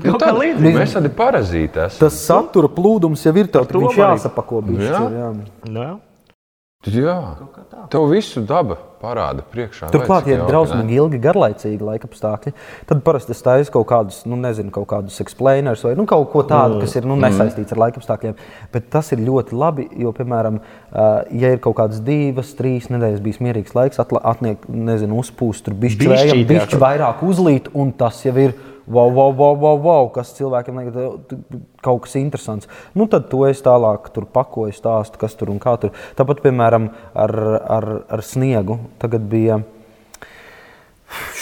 nu, tā, mēs tādi parazīti esam. Tas satura plūdums jau ir tev, viņš jāsapako bišķi. Jā. Jā. Nu, jā. Jā, tev visu daba parāda priekšā. Turklāt, ja ir drausmīgi ilgi, garlaicīgi laika apstākļi, tad parasti es taisu kaut kādus, nu, nezinu, kaut kādus explainers vai nu, kaut ko tādu, kas ir nu, mm. nesaistīts ar laika apstākļiem. Bet tas ir ļoti labi, jo, piemēram, ja ir kaut kādas divas, trīs nedēļas bijis mierīgs laiks, atliek, nezinu, uzpūst, tur bišķi vējam, bišķi vairāk uzlīt, un tas jau ir wow, wow, wow, wow, wow kas cilvēkiem liekas, kaut kas interesants. Nu, tad to es tālāk pakoju, stāstu, kas tur un kā tur. Tāpat, piemēram, ar, ar, ar sniegu. Tagad bija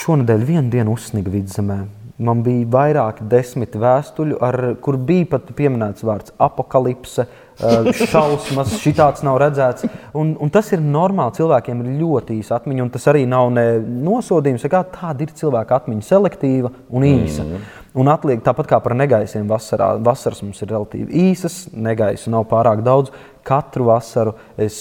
šonadēļ viena diena uzsniga vidzemē. Man bija vairāki desmit vēstuļu, ar, kur bija pat pieminēts vārds apakalipse, Eh, šausmas, šitāds nav redzēts. Un, un tas ir normāli. Cilvēkiem ir ļoti īsa atmiņa, un tas arī nav nosodījums. Kā tāda ir cilvēka atmiņa, selektīva un īsa. Mm. Un atliek tāpat kā par negaisiem vasarā. Vasaras mums ir relatīvi īsas, negaisu nav pārāk daudz. Katru vasaru es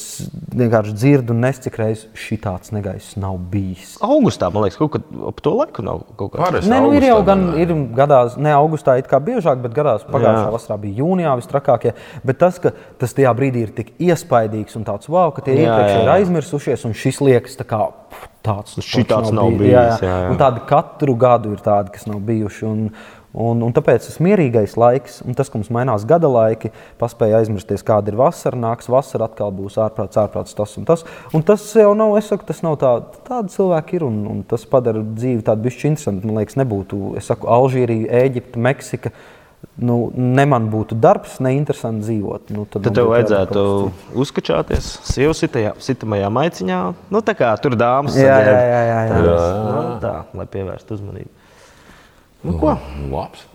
vienkārši dzirdu, un cik reizes šī tāds negaiss nav bijis. Augustā, man liekas, kaut kad ap to laiku nav kaut kāds. Nē, nu ir jau gan, ir gadās, ne augustā it kā biežāk, bet gadās pagājušā Jā. vasarā bija jūnijā vistrakākie. Bet tas, ka tas tajā brīdī ir tik iespaidīgs un tāds wow, ka tie iepriekš ir aizmirsušies, un šis liekas tā kā tāds - šitāds nav bijis. Jā, jā. Jā, jā. Un tādi katru gadu ir tādi, kas nav bijuši. Un, Un, un tāpēc tas mierīgais laiks, un tas, ka mums mainās gada laiki, paspēja aizmirsties, kāda ir vasara, nāks vasara, atkal būs ārprāts, ārprāts tas un tas. Un tas jau nav, es saku, tas nav tā, tādi cilvēki ir, un, un tas padara dzīvi tādu bišķi interesantu. Man liekas, nebūtu, es saku, Alžīrija, Ēģipte, Meksika nu, ne man būtu darbs, neinteresanti dzīvot. Nu, tad tad tev vajadzētu uzkačāties sievas sitamajā maiciņā. Nu, tā kā tur dāmas jā, jā, jā, jā, jā. Tā, nu, tā, lai pievērstu uzmanību. Nu, ko? Nu, labs.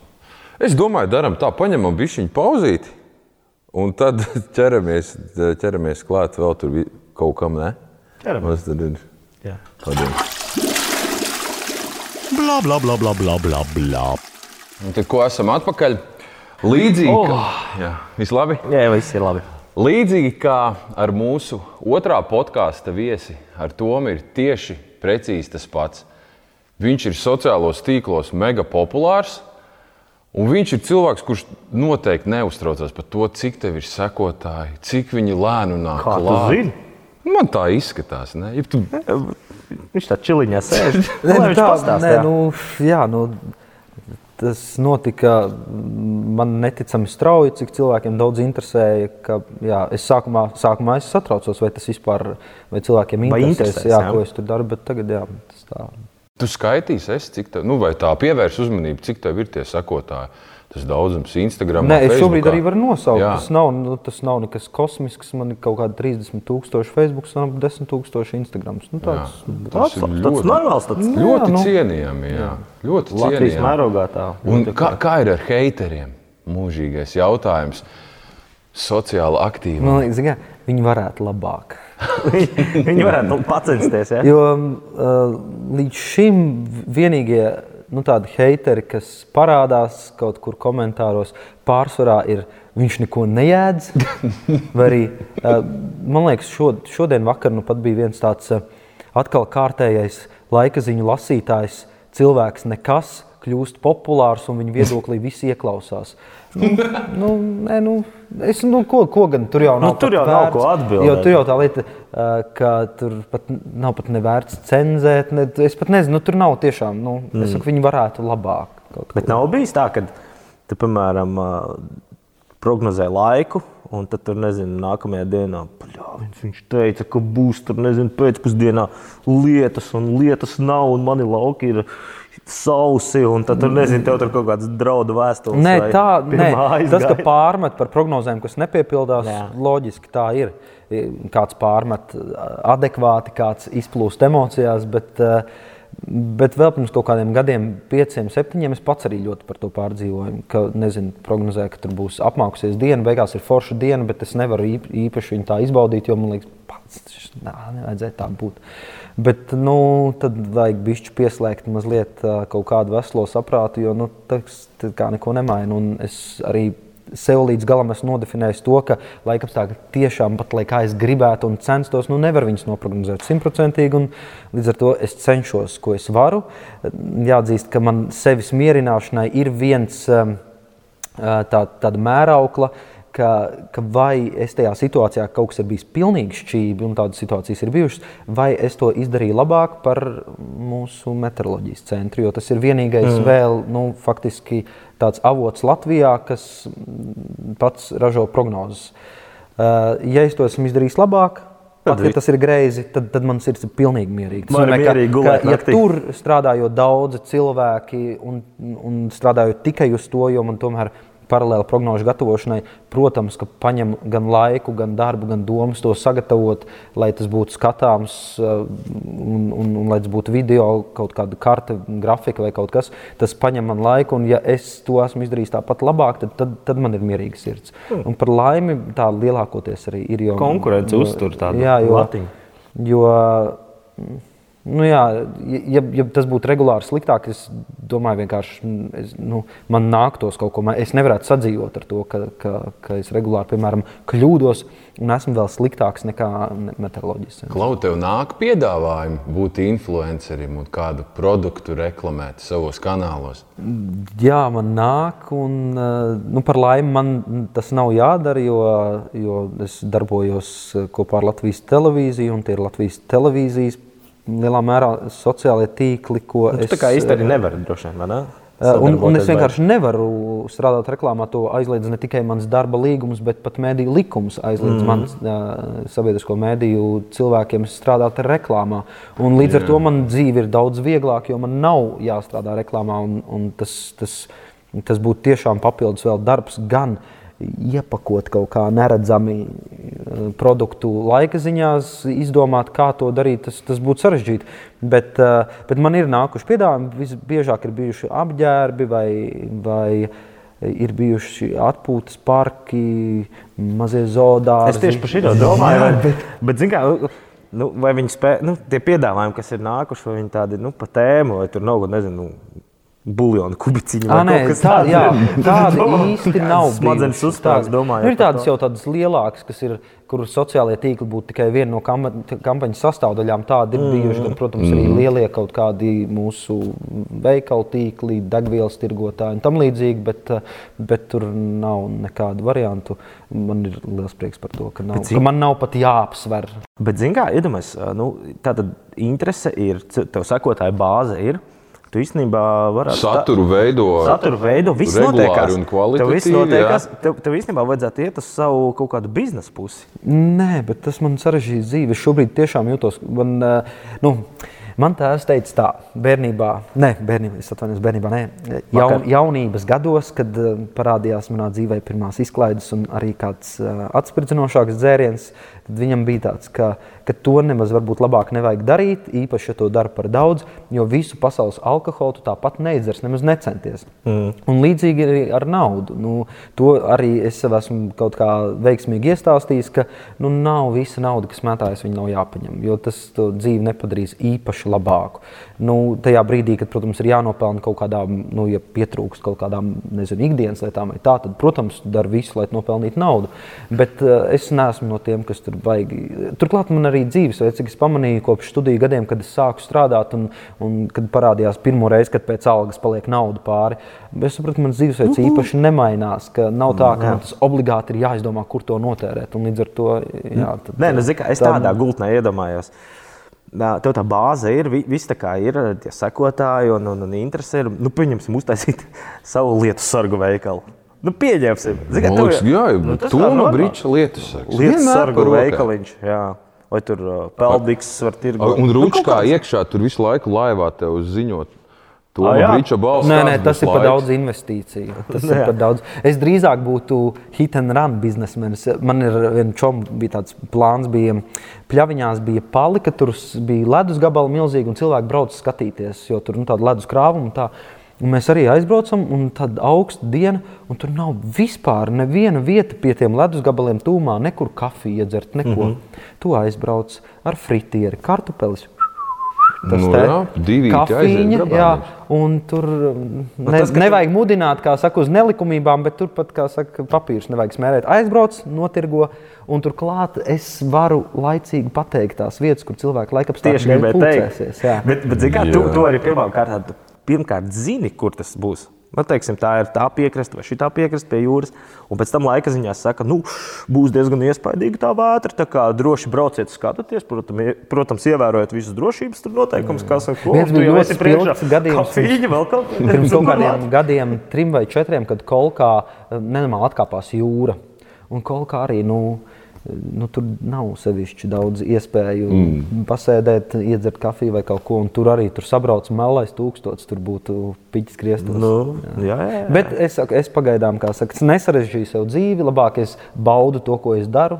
Es domāju, darām tā, paņemam bišķiņu pauzīti, un tad ķeramies, ķeramies klāt vēl tur kaut kam, ne? Ķeramies. Tad ir? Jā. Padod. Bla bla bla bla bla bla bla. Un tad, ko esam atpakaļ? Līdzīgi, oh. kā, jā, viss labi. Jā, viss ir labi. Līdzīgi kā ar mūsu otrā podkāstu viesi, ar Tomu ir tieši precīzi tas pats. Viņš ir sociālos tīklos mega populārs, un viņš ir cilvēks, kurš noteikti neuztraucas par to, cik tev ir sekotāji, cik viņi lēni nāk Kā tu klāt. zini? Man tā izskatās. Ne? Ja tu, Viņš tā čiliņā sēž. Nē, nu tā, nē, nu, jā, nu, tas notika man neticami strauji, cik cilvēkiem daudz interesēja. Ka, jā, es sākumā, sākumā es satraucos, vai tas vispār vai cilvēkiem Vai interesēs, interesēs, jā, jā. ko es tur daru. Bet tagad jā, tas tā. Tu skaitīsi, es, cik tev, nu, vai tā pievērs uzmanību, cik tev ir tie sekotāji. Tas daudzums Instagram. Nē, es šobrīd arī varu nosaukt. Jā. Tas nav, nu, tas nav nekas kosmisks. Man ir kaut kādi 30,000 Facebook un ap 10,000 Instagram. Nu, tāds, Tas Tāds, ir tāds ļoti- normāls. Tāds Ļoti nu. cienījami. Jā. Ļoti Latvijas cienījami. mērogā tā. Un kā, kā ir ar heiteriem? Mūžīgais jautājums. Sociāli aktīvi. man liekas, kā, viņi varētu labāk. Viņi varētu pacensties. Ja? Jo uh, līdz šim vienīgie nu, tādi heiteri, kas parādās kaut kur komentāros, pārsvarā ir viņš neko neēdz. Vai arī, uh, man liekas, šo, šodien vakar nu pat bija viens tāds uh, atkal kārtējais laika ziņu lasītājs, cilvēks nekas. Kļūst populārs un viņa viedoklī visi ieklausās. Nu, nu, nē, nu, es, nu, ko, ko gan tur jau nav? Nu, tur jau nav vērts. ko atbildēt. Jo tur jau tā lieta, ka tur pat nav pat nevērts cenzēt. Ne, es pat nezinu, nu, tur nav tiešām. Nu, mm. Es saku, viņi varētu labāk. Bet nav bijis tā, ka, te, piemēram, prognozē laiku. Un tad tur, nezinu, nākamajā dienā pļāviens, viņš teica, ka būs tur, nezinu, pēcpusdienā lietas, un lietas nav, un mani lauki ir sausi. Un tad tur, nezinu, tev tur kaut kāds draudu vēstules. Nē, tā nē. pirmā Tas, ka pārmet par prognozēm, kas nepiepildās, Jā. loģiski tā ir. Kāds pārmet adekvāti, kāds izplūst emocijās. Bet, ā, Bet vēl pirms kaut kādiem gadiem, pieciem, septiņiem, es pats arī ļoti par to pārdzīvoju. Ka, nezinu, prognozēju, ka tur būs apmākusies diena, beigās ir forša diena, bet es nevaru īp- īpaši viņu tā izbaudīt, jo man liekas, pats tas nevajadzēja tā būt. Bet nu, tad vajag bišķi pieslēgt mazliet kaut kādu veselo saprātu, jo nu, tas kā neko nemaina. Un es arī sev līdz galam esmu nodefinējis to, ka laikapstākļi tiešām pat, lai kā es gribētu un censtos, nu nevar viņus noprognozēt simtprocentīgi. Līdz ar to es cenšos, ko es varu. Jāatzīst, ka man sevis mierināšanai ir viens tā, tāda mēraukla, ka, ka vai es tajā situācijā kaut kas ir bijis pilnīgi šķīvi, un tādas situācijas ir bijušas, vai es to izdarīju labāk par mūsu meteoroloģijas centru. Jo tas ir vienīgais mm. vēl, nu, faktiski tāds avots Latvijā, kas pats ražo prognozes. Uh, ja es to esmu izdarījis labāk, Pat, ja tas ir greizi, tad, tad man sirds ir pilnīgi mierīga. Nozīmē, ka- mierīgi gulēt ja naktī. tur strādājot daudzi cilvēki un, un strādājot tikai uz to, jo man tomēr paralēli prognožu gatavošanai, protams, ka paņem gan laiku, gan darbu, gan domas to sagatavot, lai tas būtu skatāms uh, un, un, un lai tas būtu video, kaut kāda karte, grafika vai kaut kas. Tas prasa man laiku, un ja es to esmu izdarījis tāpat labāk, tad, tad, tad man ir mierīga sirds. Un par laimi tā lielākoties arī ir. Jo, Konkurence uztur tādu jā, jo, latiņu. Jo, nu jā, ja, ja tas būtu regulāri sliktāk, es domāju, vienkārši mm, es, nu, man nāktos kaut ko. ma- Es nevarētu sadzīvot ar to, ka, ka, ka es regulāri, piemēram, kļūdos un esmu vēl sliktāks nekā ne- meteoroloģijas. centrs. Klau, tev nāk piedāvājumi būt influencerim un kādu produktu reklamēt savos kanālos. Jā, man nāk, un eh, nu, par laimi man tas nav jādara, jo, jo es darbojos eh, kopā ar Latvijas televīziju, un tie ir Latvijas televīzijas lielā mērā sociālie tīkli, ko Nu, es tā kā īstenībā nevari droši vien, vai ne? Uh, Un, un es vienkārši nevaru strādāt reklāmā. To aizliedz ne tikai mans darba līgums, bet pat mēdīņu likums aizliedz mm. man uh, sabiedrisko mēdīju cilvēkiem strādāt reklāmā. Un līdz ar to man dzīve ir daudz vieglāka, jo man nav jāstrādā reklāmā. Un, un tas, tas, tas būtu tiešām papildus vēl darbs gan iepakot kaut kā neredzami eh, produktu laika ziņās, izdomāt, kā to darīt, tas, tas būtu sarežģīti. Bet, eh, bet man ir nākuši piedāvājumi, visbiežāk ir bijuši apģērbi vai, vai ir bijuši atpūtas parki, mazie zoodārzi. Es tieši par šo domāju. Jā, Bet, bet zin kā, Nu, vai viņi spēj, nu, tie piedāvājumi, kas ir nākuši, vai viņi tādi nu, pa tēmu, vai tur nav, nezinu, nu, buļbuļsāļu kubiciņu. Nē, tā, jā, tāda īsti nav. Smadzenes uzstājas, domāju. Nu, ir tādas jau tādas lielākas, kas ir, kur sociālajie tīkli būtu tikai viena no kampaņas sastāvdaļām. Tādi ir mm. bijuši, gan, protams, arī mm. lielie kaut kādi mūsu veikalu tīkli, degvielas tirgotāji un tam līdzīgi, bet, bet tur nav nekādu variantu. Man ir liels prieks par to, ka, nav, bet, zin... ka man nav pat jāapsver. Bet, zināmā mērā, iedomājieties, nu, tāda interese ir, tev sekotāja bāze ir. Tu īstenībā varētu saturu veidot. Saturu veido, viss notiekās. Tev viss notiekās. Tev, tev īstenībā vajadzētu iet uz savu kaut kādu biznesa pusi. Nē, bet tas man sarežģīja dzīvi. Es šobrīd tiešām jūtos. Man, nu, Man tēvs teica, tā, bērnībā, ne, bērnībā, es atvainojos, bērnībā, ne, jaun, jaunības gados, kad parādījās manā dzīvē pirmās izklaides un arī kāds uh, atspirdzinošāks dzēriens, tad viņam bija tāds, ka ka to nemaz varbūt labāk nevajag darīt, īpaši, ja to dara par daudz, jo visu pasaules alkoholu tu tāpat neidzers, nemaz necenties. Mm. Un līdzīgi arī ar naudu. Nu, to arī es sev esmu kaut kā veiksmīgi iestāstījis, ka nu, nav visa nauda, kas mētājas, viņa nav jāpaņem, jo tas dzīvi nepadarīs īpaši labāku. Nu, tajā brīdī, kad, protams, ir jānopelna kaut kādām, nu, ja pietrūkst kaut kādām, nezinu, ikdienas lietām vai tā, tad, protams, dara visu, lai nopelnītu naudu. Bet uh, es neesmu no tiem, kas tur vajag. Turklāt man arī dzīvesveids, cik es pamanīju kopš studiju gadiem, kad es sāku strādāt un, un kad parādījās pirmo reizi, kad pēc algas paliek nauda pāri. Es sapratu, ka mans dzīvesveids -huh. īpaši nemainās. Nav tā, ka man tas obligāti ir jāizdomā, kur to notērēt. Un līdz ar to jā, tad, Nē, nu, zika, es tādā gultnē iedomājos. Tev tā bāze ir, viss tā kā ir, tie sekotāji un, un, un interesi ir. Nu, pieņemsim, uztaisīt savu lietu sargu veikalu. Nu, pieņemsim, Zika, tev, jā, jā, nu, to no brīča lietu sargu. Lietu sargu veikaliņš, jā vai tur uh, peldīgs var tirgot. Un rūkšķā nu, iekšā tur visu laiku laivā tev ziņot. To ah, brīča balss. Nē, nē, tas ir par daudz investīciju. Tas ir par daudz. Es drīzāk būtu hit and run biznesmenis. Man ir viena čoma, bija tāds plāns, bija pļaviņās, bija palika, tur bija ledus gabali milzīgi un cilvēki brauc skatīties, jo tur nu, tāda ledus krāvuma. Tā. Un mēs arī aizbraucam, un tad augsta diena, un tur nav vispār neviena vieta pie tiem ledus gabaliem tūmā, nekur kafiju iedzert, neko. Mm -hmm. Tu aizbrauc ar fritieri, kartupeļus. Tas nu, jā, divi kafīņi, jā, un tur nu, ne, tas, nevajag tu... mudināt, kā saka, uz nelikumībām, bet turpat, kā saka, papīrs nevajag smērēt. Aizbrauc, notirgo, un turklāt es varu laicīgi pateikt tās vietas, kur cilvēki laikapstākļi tieši gribēja teikt. Jā. Bet, bet zini, kā tu, tu arī pirmām kārtām pirmkārt zini, kur tas būs. Nu, teiksim, tā ir tā piekraste vai šī piekraste pie jūras. Un pēc tam laika ziņā saka, ka nu, būs diezgan iespaidīga tā vētra. Tā kā droši brauciet, skatieties, protams, protams ievērojot visus drošības noteikumus. Kā saka, viens bija ļoti spilgts gadījums. Kafīņa, vēl kaut pirms kaut kādiem gadiem, trim vai četriem, kad kolkā eh, nenormāli atkāpās jūra. Un kolkā arī. Nu, nu, tur nav sevišķi daudz iespēju mm. pasēdēt, iedzert kafiju vai kaut ko. Tur arī tur sabrauc melnais tūkstots, tur būtu piķis grieztos. Nu, jā, jā, jā. Bet es, es pagaidām, kā saka, nesarežģīju sev dzīvi, labāk es baudu to, ko es daru.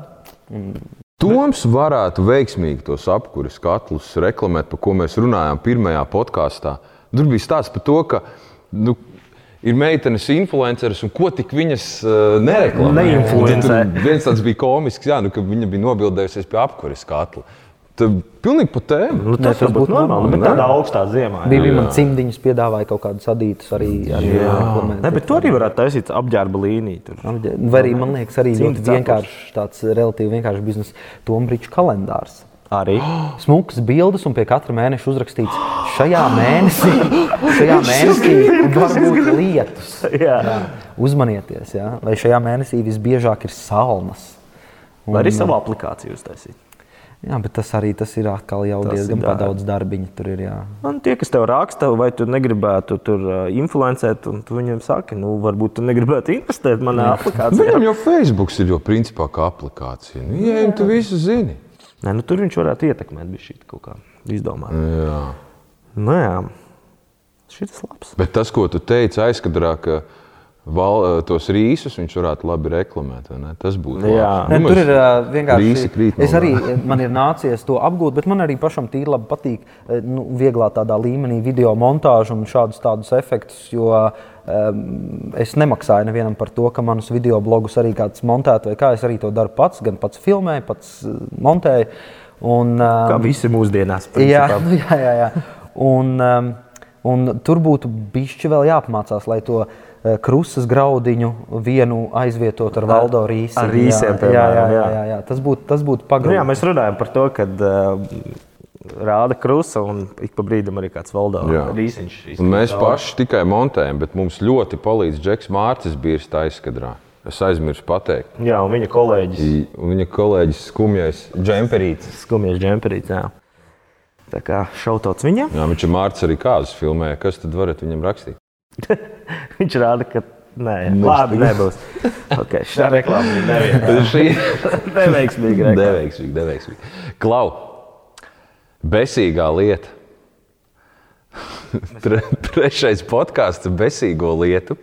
Un... Toms varētu veiksmīgi tos apkurses katlus reklamēt, par ko mēs runājām pirmajā podkāstā. Tur bija stāsts par to, ka nu, ir meitenes influenceris un ko tik viņas uh, nereklamē. Neinfluencē. Viens tāds bija komisks, jā, nu, ka viņa bija nobildējusies pie apkuras katla. Tad pilnīgi pa tēmu. Nu, tas būtu normāli. Bet tādā augstā ziemā. Bija arī man cimdiņas piedāvāja kaut kādus adītus arī. arī ne, bet tur arī varētu taisīt apģērba līniju. Tur. Vai arī, man liekas, arī ļoti vienkāršs, tāds relatīvi vienkāršs biznesa tombriču kalendārs. Arī smukas bildes, un pie katra mēneša uzrakstīts, šajā mēnesī, šajā mēnesī var būt lietus. Jā. Jā. Uzmanieties, jā. vai šajā mēnesī visbiežāk ir salnas. Un, vai arī savu aplikāciju uztaisīt. Jā, bet tas arī tas ir atkal jau tas diezgan daudz darbiņa. Tur ir. Jā. Man tie, kas tev raksta, vai tu negribētu tur uh, influencēt, un tu viņiem saki, nu, varbūt tu negribētu investēt manā aplikācijā. Viņam jau Facebook ir jau principā kā aplikācija. Nu, jā, jā. tu visu zini. Nē, nu, tur viņš varētu ietekmēt, bija šī kaut kā izdomāta. Jā. Nu, jā. Šis ir labs. Bet tas, ko tu teici aizkadrā, ka val, tos rīsus viņš varētu labi reklamēt. Tas būtu jā. Ne, tur ir uh, vienkārši. No es arī man ir nācies to apgūt, bet man arī pašam tīri labi patīk nu, vieglā tādā līmenī video montāžu un šādus tādus efektus. Jo, um, es nemaksāju nevienam par to, ka manus video blogus arī kāds montētu, vai kā es arī to daru pats, gan pats filmēju, pats montēju. Un, Kā um, visi mūsdienās. jā, principā. nu, jā, jā, jā. Un, um, un tur būtu bijis vēl jāapmācās, lai to uh, krustas graudiņu vienu aizvietotu ar Valdo rīsu. ar rīsiem, jā, jā, piemēram, jā, jā. jā, jā. Tas būtu, tas būtu Nu, jā, pagrūti. mēs runājam par to, ka uh, rāda krusta un ik pa brīdim arī kāds valdā rīsiņš. Mēs paši tikai montējam, bet mums ļoti palīdz Džeks Mārcis, bija tā izskatā. Es aizmirsu pateikt. Jā, un viņa kolēģis Un viņa kolēģis skumjais džemperītis. skumjas džemperīts. jā. Tā kā šautots viņam, Jā, viņš ir Mārcis arī kāzus filmēja. Kas tad varat viņam rakstīt? viņš rāda, ka nē, labi, nebūs. Okay, šā reklāma. Šī Neveiksmīga reklāma. deveiksmīgi, deveiksmīgi. Klau, besīgā lieta. Tre, trešais podkāsts ar besīgo lietu.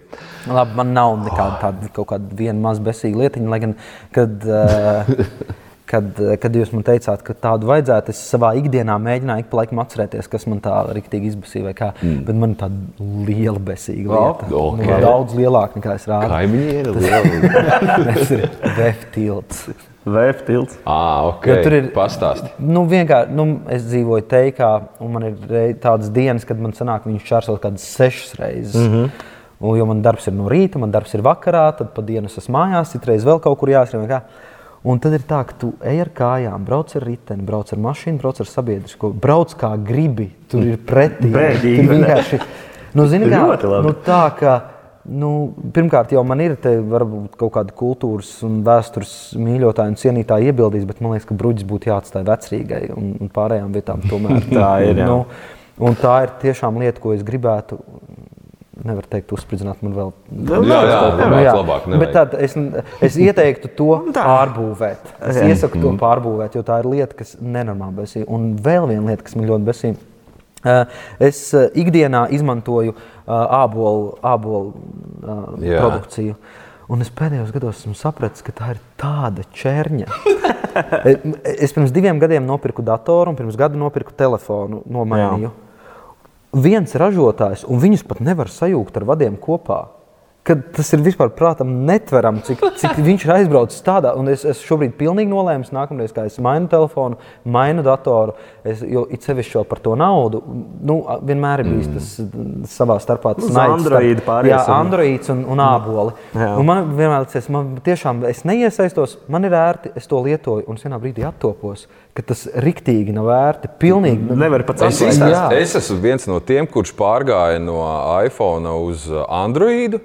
Labi, man nav nekāda tāda kaut kāda viena maza besīga lietiņa, lai gan, kad, uh, kad, eh, kad jūs man teicāt, ka tādu vajadzētu, es savā ikdienā mēģināju ik pa laikam atcerēties, kas man tā rīktīgi izbasīja vai kā. Mm. Bet man ir tāda liela besīga lieta. ok. Nu, daudz lielāka nekā es rādu. Kaimiņi ir liela. Tas ir veftilts. Vēf tilts. Ah, ok. Jo tur ir- Pastāsti. Nu, vienkārši, nu, es dzīvoju teikā, un man ir tādas dienas, kad man sanāk viņus čārsot kādas sešas reizes. Mm -hmm. Un, jo man darbs ir no rīta, man darbs ir vakarā, tad pa dienu es esmu mājās, citreiz vēl kaut kur jāskrien. Un tad ir tā, ka tu ej ar kājām, brauc ar riteni, brauc ar mašīnu, brauc ar sabiedrisko, brauc kā gribi. Tur ir pretī. Bēdīgi, Tur vienkārši, nu, zini, kā, Ļoti labi. nu, tā, ka, nu, pirmkārt, jau man ir te varbūt kaut kāda kultūras un vēstures mīļotāja un cienītāja iebildīs, bet man liekas, ka bruģis būtu jāatstāj vecrīgai un, un pārējām vietām. Tomēr Tā ir. Nu, un tā ir tiešām lieta, ko es gribētu. Nevar teikt, uzspridzināt man vēl. Jā, Nu, labāk. Bet tad es, es ieteiktu to pārbūvēt. Es iesaku to pārbūvēt, jo tā ir lieta, kas nenormāli besīja. Un vēl viena lieta, kas man ļoti besīja. Uh, Es uh, ikdienā izmantoju uh, ābolu, ābolu Jā. produkciju. Un es pēdējos gados esmu sapratis, ka tā ir tāda čērņa. Es pirms diviem gadiem nopirku datoru, un pirms gada nopirku telefonu. Nomainīju. Viens ražotājs, un viņus pat nevar sajūgt ar vadiem kopā. Kad tas ir vispār prātam netverami, cik, cik viņš ir aizbraucis tādā. Un es, es šobrīd pilnīgi nolēmu, nākamreiz, kad es mainu telefonu, mainu datoru, es, jo it sevišķi par to naudu. Nu, vienmēr ir bijis tas mm. savā starpā. Tas starp- Androidu pārējais Jā, un- Androids un, un āboli. Jā. Un man vienmēr liekas, man tiešām es neiesaistos, man ir ērti, es to lietoju, un es vienā brīdī attopos, ka tas riktīgi nav ērti. Pilnīgi Nevar pats Es, atklāt. esmu, Jā. es esmu viens no tiem, kurš pārgāja no iPhone uz Android.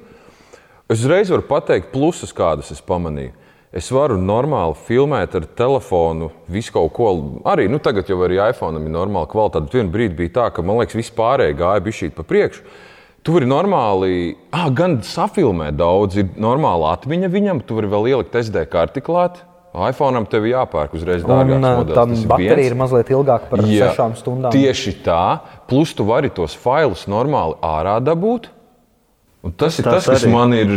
Es uzreiz varu pateikt, plusus, kādus es pamanīju. Es varu normāli filmēt ar telefonu, visu kaut ko. Arī nu, tagad jau arī iPhone ir normāla kvalitāte. Bet vienā brīdī bija tā, ka man liekas, viss pārējais gāja bišķīt pa priekšu. Tu vari normāli, ah, gan safilmēt daudz, ir normāla atmiņa viņam, tu vari vēl ielikt SD karti klāt. iPhone tev ir jāpērk uzreiz tam Tas ir baterija viens. ir mazliet ilgāka par Jā, sešām stundām. Tieši tā, plus tu vari tos failus normāli ārā dabūt. Un tas ir Tas tas, kas arī. man ir.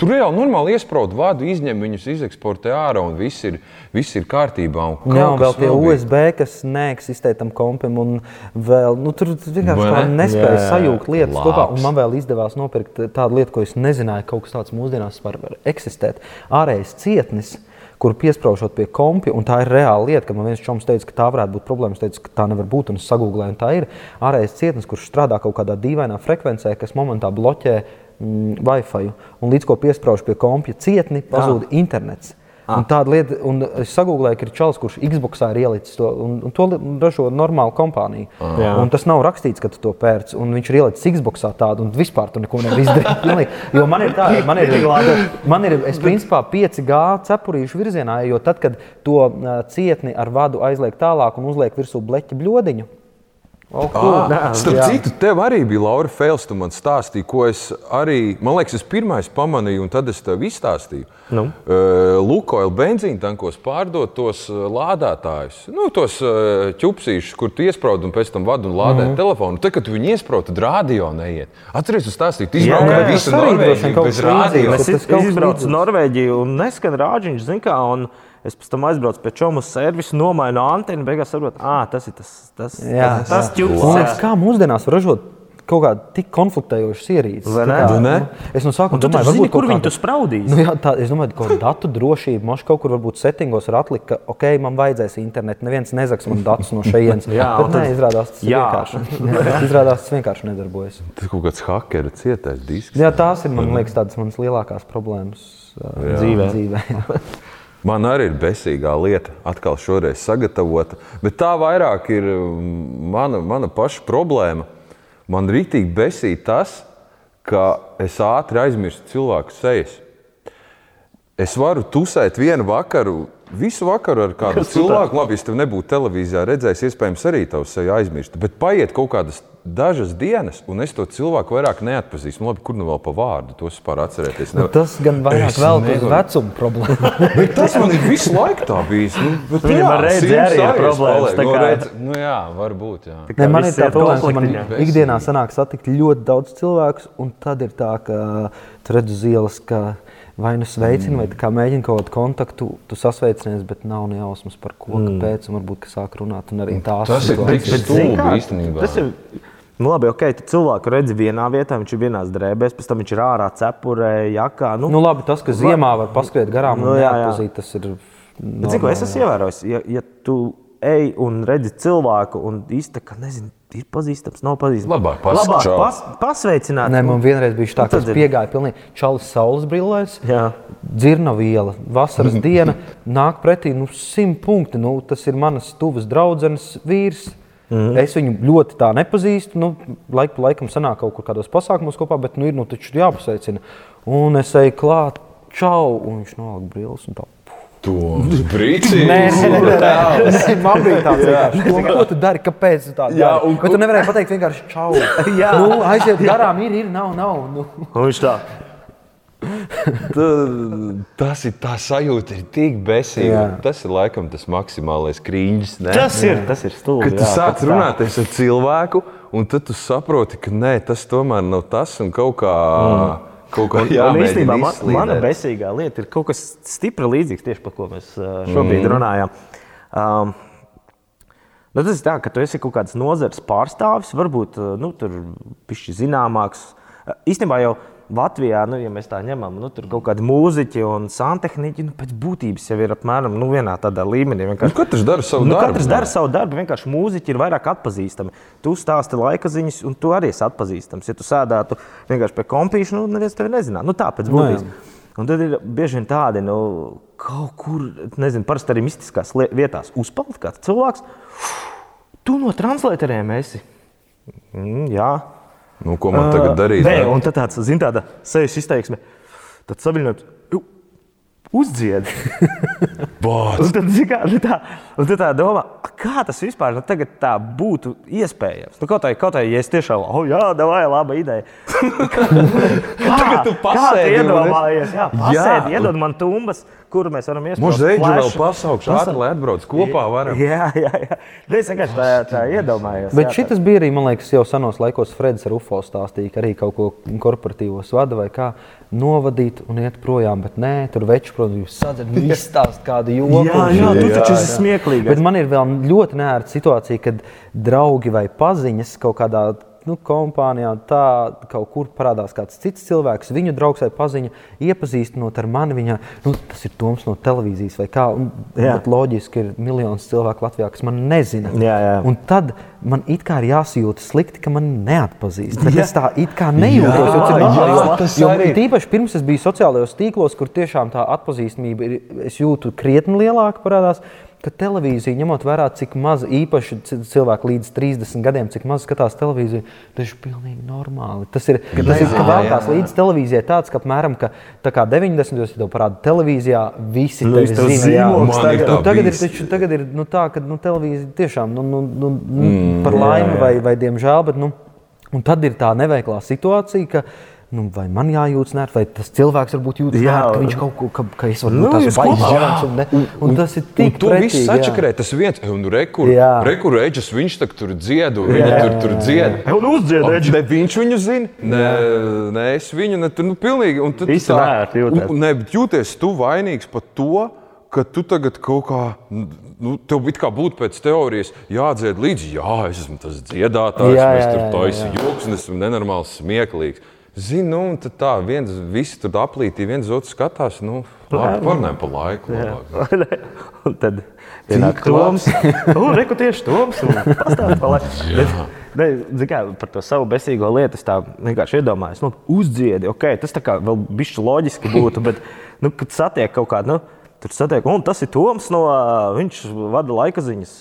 Tur jau normāli iesprūst vādu, izņem viņus, izeksportē ārā, un viss ir, viss ir kārtībā. Un Jā, un vēl tie vēl. USB, kas neeksistē tam kompam, un vēl nu, tur vienkārši Vai tā ne? nespēja Jā, sajūgt lietas Labs. kopā. Un man vēl izdevās nopirkt tādu lietu, ko es nezināju, ka kaut kas tāds mūsdienās var var eksistēt. Ārējais cietnis. Kur piesprāžot pie kompja, un tā ir reāla lieta, ka man viens čoms teica, ka tā varētu būt problēma. Es teicu, ka tā nevar būt, un es sagūlēju, un tā ir ārējais cietnis, kurš strādā kaut kādā dīvainā frekvencē, kas momentā bloķē mm, Wi-Fi. Un līdz ko piesprāž pie kompja cietni, pazūd internets. Un tāda lieta, un es sagūlēju, ka ir čels, kurš Xbox ir ielicis to, un, un to ražo normāla kompānija. Un tas nav rakstīts, ka tu to pērci, un viņš ir ielicis Xbox tādu, un vispār tu neko nevari izdarīt. Jo man ir tā, man ir, man ir es principā 5G cepurīšu virzienā, jo tad, kad to cietni ar vadu aizliek tālāk un uzliek virsū bleķa bļodiņu, Oh, cool. Ah, starp Jā. citu, tev arī bija Laura Fēls, tu man stāstīji, ko es arī, man liekas, es pirmais pamanīju, un tad es tev izstāstīju. Nu? Uh, Lukoila benzīna tankos pārdot tos uh, lādētājus, nu, tos uh, ķupsīšus, kur tu iesprūdi un pēc tam vadi un lādē mm -hmm. telefonu. Tad, kad tu viņu iesprūdi, tad rādio neiet. Atceries, tu stāstīji, tu jā, visu Norvēģiju bez. Bet Es kas izbraucu. Norvēģiju un neskan rāģiņš, zin kā. Un... Es pēc tam aizbraucu pie čomu servisa, nomainu antenu, beigās saprotu, ah, tas ir tas, tas, Jā, tas, tas jā. Man liekas, kā mūsdienās ražot kaut kāda tik konfliktējoša ierīce. Vai ne? Kā, Vai ne? nu, Es no sākuma Tu domāju, zini, kur kaut viņi kāda- tu spraudīs. Nu, jā, tā, es domāju, ka datu drošība mums kaut kur varbūt settingos var atlikt, ka ok, man vajadzēs internetu. Neviens nezags man datus no šejienes. Jā, Bet nē, izrādās tas ir Jā. vienkārši. Jā, izrādās tas vienkārši nedarbojas. Tas kaut kāds hackera cietais disks. Jā, tās ir, man liekas, tādas manas lielākās problēmas uh, Dzīvē. dzīvē. jā. Man arī ir besīgā lieta, atkal šoreiz sagatavota. Bet tā vairāk ir mm, mana, mana paša problēma. Man rītīgi besīja tas, ka es ātri aizmirstu cilvēku sejas. Es varu tusēt vienu vakaru, visu vakaru ar kādu cilvēku. Labi, es tev nebūtu televīzijā redzējis, iespējams, arī tavu seju aizmirstu. Bet paiet kaut kādas dažas dienas, un es to cilvēku vairāk neatpazīstu. Nu, Labi, kur nu vēl pa vārdu? To vispār atcerēties. Nu, tas gan vairāk vēl nevaru. vecuma problēmu. Bet tas man ir visu laiku tā bijis. Nu, bet, Viņam jā, ar redzi arī ir problēmas, Nu, kā- redz, nu, jā, varbūt. Jā. Ne, man ir tā problēma, ka man konfliktiņā. ikdienā sanāk satikt ļoti daudz cilvēku, un tad ir tā, ka tu redz uz ielas, ka vai nu sveicini, mm. vai mēģini kaut kādu kontaktu, tu sasveicinies, bet nav ne jausmas par ko, mm. kāpēc, un varbūt ka sāk runāt. un Arī tās Tas ir tik stulbi īstenībā. Tas ir. Nu, labi, ok, tad cilvēku redzi vienā vietā, viņš ir vienā drēbēs, pēc tam viņš ir ārā cepurē, jakā. Nu, Nu, labi, tas, ka ziemā var paskriet garām Nu, un jā, jā. tas ir. Bet, zini, ko es esmu ievērojis? Ja, ja tu ej un redzi cilvēku, un īstenībā, ka nezinu, ir pazīstams, nav pazīstams. Labāk pasaka čau. pas, pasveicināt. Nē, man vienreiz bija tā, Nu, ka tad es piegāju pilnīgi čalis saules brillēs. Jā. Dzirna viela, vasaras diena, nāk pretī nu, simt punkti. Nu, tas ir manas tuvas draudzenes vīrs. Mm. Es viņu ļoti tā nepazīstu. Nu, laik pa laikam sanāk kaut kur kādos pasākumos kopā, bet nu, ir nu, taču jāpasveicina. Un es eju klāt, čau, un viņš nolika brilles. un tā, Tu brīdī! Nē. man bija tāds vienkārši. Ko, ko tu dari? Kāpēc tu tā dari? Jā, un Bet tu nevarēji pateikt vienkārši čau. Jā. Nu, aiziet garām, ir, ir, nav, nav. Nu. Un viņš tā. Tas ir tā sajūta, ir tik besīga. Jā. Tas ir laikam tas maksimālais krīņš. ne? Tas ir, tas ir stulbi. Kad tu jā, sāc pēc tā. runāties ar cilvēku, un tad tu saproti, ka nē, tas tomēr nav tas, un kaut kā, mm. kaut kā jāmēģina īstenībā man, mana besīgā lieta ir kaut kas stipri līdzīgs tieši par ko mēs uh, šobrīd mm. runājām. Um, nu, tas ir tā, ka tu esi kaut kāds nozares pārstāvis, varbūt uh, nu, tur pišķi zināmāks. Uh, Īstenībā jau Latvijā, nu, ja mēs tā ņemam, nu, tur kaut kādi mūziķi un santehniķi nu, pēc būtības jau ir apmēram nu, vienā tādā līmenī. Nu, vienkārši- katrs dara savu Nu, darbu. katrs dara savu darbu, vienkārši mūziķi ir vairāk atpazīstami. Tu stāsti laika ziņas, un tu arī esi atpazīstams. Ja tu sēdētu vienkārši pie kompīša, nu, neviens tevi nezinātu. Nu, tā pēc būtības. Un tad ir bieži vien tādi, nu, kaut kur, nezinu, parasti arī mistiskās vietās uzpeld kāds cilvēks. Tu no translatoriem esi. Mm, jā, Nu, ko man tagad darīt? Nē, ne? un tad tāds, zin, tāda sejas izteiksme, tad saviņot. Uzdzied. Un tad, zini kā, nu tā, un tad tā domā, "A, kā tas vispār nu, tā būtu iespējams. Nu, kaut kā, kaut kā, ja es tiešām, oh, jā, vai laba ideja. Tagad tu Kā tu pasēdi, es- iedomājies? Jā, pasēdi, Jā. iedod man tumbas, kuru mēs varam iesprāst. Mums zeķi vēl pasaukšu, ātri, lai atbrauc kopā. Varam. Jā, jā, jā. Nu, Es vienkārši tā, tā iedomājos. Bet jā, šis bija arī, man liekas, jau senos laikos Fredis ar UFO stāstīja, ka arī kaut ko korporatīvos vada vai kā novadīt un iet projām. Bet nē, tur veči, protams, sadzird, izstāst kādu joku. Jā, jā, tu taču esi smieklīgais. Bet man ir vēl ļoti nērta situācija, kad draugi vai paziņas kaut kādā nu, kompānijā tā kaut kur parādās kāds cits cilvēks, viņu draugs vai paziņa, iepazīstinot ar mani. Viņa, nu, tas ir Toms no televīzijas vai kā. Un, Jā. bet loģiski ir miljonus cilvēku Latvijā, kas man nezina. Jā, jā. Un tad man it kā ir jāsajūt slikti, ka man neatpazīst. Bet es tā it kā nejūtos. Jā, normāli, jā, jo- tas jo arī. Tīpaši pirms es biju sociālajos tīklos, kur tiešām tā atpazīstamība ir, es jūtu krietni lielāka parādās. Ka televīzija, ņemot vērā, cik maz īpaši c- cilvēki līdz 30 gadiem, cik maz skatās televīziju, tas ir pilnīgi normāli. Tas ir, tas ir ka vēlkās līdz televīzijai tāds, ka apmēram ka, tā kā 90. gados, ja tev parāda televīzijā, visi Nu, tevi zina. Man ir Nu, tā tagad, ir, taču, tagad ir nu, tā, ka nu, televīzija tiešām nu, nu, nu, mm, par laimi vai, vai diemžēl. Bet, nu, un tad ir tā neveiklā situācija, ka nu, vai man jājūtas nērti, vai tas cilvēks varbūt jūtas Jā. nērti, ka viņš kaut ko, ka, ka es varu Nu, kopā. žēns. Un, ne- un tas ir Un tik to viss pretīgi, jā. sačakarē, tas viens, un rekur, Jā. rekur eģis, viņš tak tur dzied, un viņi tur, tur dzied. Un uzdzied, Eģi. Ne viņš viņu zina, ne, ne es viņu, ne, tu, nu, pilnīgi. Un tad tu Visi nērti jūties. un- Ne, bet jūties tu vainīgs par to, ka tu tagad kaut kā, nu, tev it kā būtu pēc teorijas jādzied līdzi, jā, es esmu tas dziedātājs, Jā, mēs jā, tur jā, taisām jā. joks, un esmu nenormāls, smieklīgs. Zini, nu, un tā, viens, visi tur aplītī, viens otru skatās, nu, labi, parunājam pa laiku. labāk. Un tad ienāk Toms. Un reku tieši Toms. un pastāst pa laiku. Ne, kā, par to savu besīgo lietu es tā vienkārši iedomājos. Nu, uzdziedi, ok, tas tā kā vēl bišķi loģiski būtu, bet, nu, kad satiek kaut kādu, nu, tur satiek, un tas ir Toms no, viņš vada laika ziņas.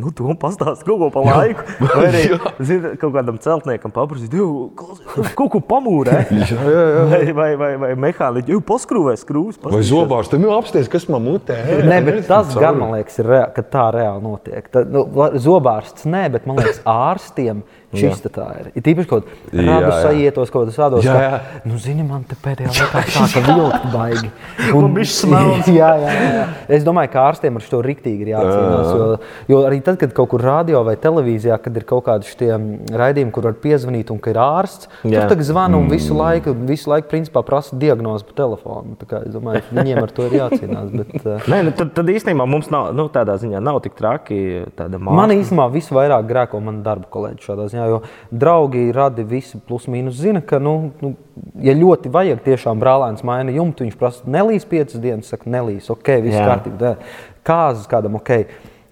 Nu, tu man pastāsti kaut ko par laiku. Vai arī zini, kaut kādam celtniekam paprasīt, "Jū, klausies, kaut ko pamūrē. Jā, jā, jā. Vai, vai, vai, vai mehāniķi, jau paskrūvē skrūves. Vai zobārs tam jau apsties, kas man mutē? Nē, bet tas gan man liekas, ir rea, ka tā reāli notiek. Tad, nu, zobārsts nē, bet man liekas, ārstiem šis tā ir. Ir tīpaši kaut kāda jā. sajietos, kaut kādas tādas lietas. Nu, zini, man te pēdējā laikā sāka vilkt baigi. Man bišķi smelns. jā, jā, jā. Es domāju, ka ārstiem ar šo riktīgi ir jācīnās. Jo, jo arī tad, kad kaut kur radio vai televīzijā, kad ir kaut kādi šie raidījumi, kur var piezvanīt un ka ir ārsts, Jā. tur zvana un visu laiku, visu laiku principā prasa diagnozi pa telefonu. Tā kā Es domāju, viņiem ar to ir jācīnās. Bet, uh, Nē, nu, tad, tad īstenībā mums nav nu, tādā ziņā nav tik traki. Man īstenībā visvairāk grēko man darba kolēģi šādā ziņā, jo draugi radi visi plus mīnus zina, ka, nu, nu, ja ļoti vajag tiešām brālēns maina jumtu, viņš prasa nelīs piecas dienas, saka nelīs, ok, viss Jā. kārtībā, kāzas kādam ok,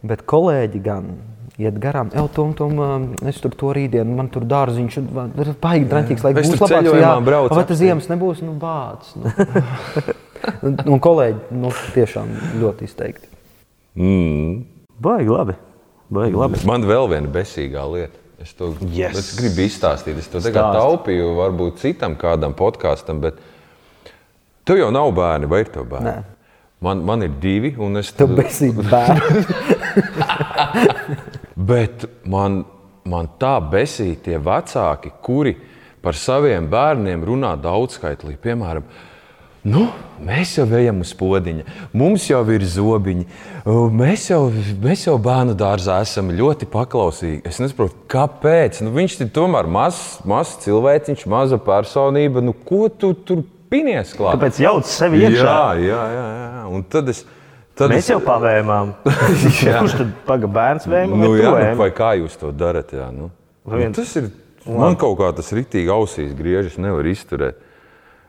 bet kolēģi gan. Iet garām, jau tom, tom, um, es tur to rītdienu, man tur dārziņš, ir baigi draņķīgs, lai būtu tur labāks. ceļojumā braucu vai tas ziemas nebūs, nu bāds. Nu. un, un kolēģi, nu, tiešām ļoti izteikti. Baigi labi. Baigi labi. Man vēl viena besīgā lieta. Es to Yes. es gribu izstāstīt. Es to tagad Stāsti. taupīju, varbūt citam kādam podkāstam, bet tev jau nav bērni, vai ir tev bērni? Nē. Man, man ir divi, un es Tev besīgi bērni. Bet man, man tā besīja tie vecāki, kuri par saviem bērniem runā daudzskaitlī. Piemēram, nu, mēs jau ejam uz podziņa, mums jau ir zobiņi, mēs jau, mēs jau bērnu dārzā esam ļoti paklausīgi. Es nesaprotu, kāpēc. Nu, viņš ir tomēr mazs maz cilvēciņš, maza personība. Nu, ko tu tur pinies klāt? Kāpēc jauc sevi iekšā? Jā, jā, jā. jā. Un tad es. Tad Mēs es, jau pavēmām. Kurš tad pagaidām bērns vēm? Nu, jā, nu, vai kā jūs to darat? Jā, nu. Nu, vien- tas ir. Man kaut kā tas rītīgi ausīs griežas, nevar izturēt.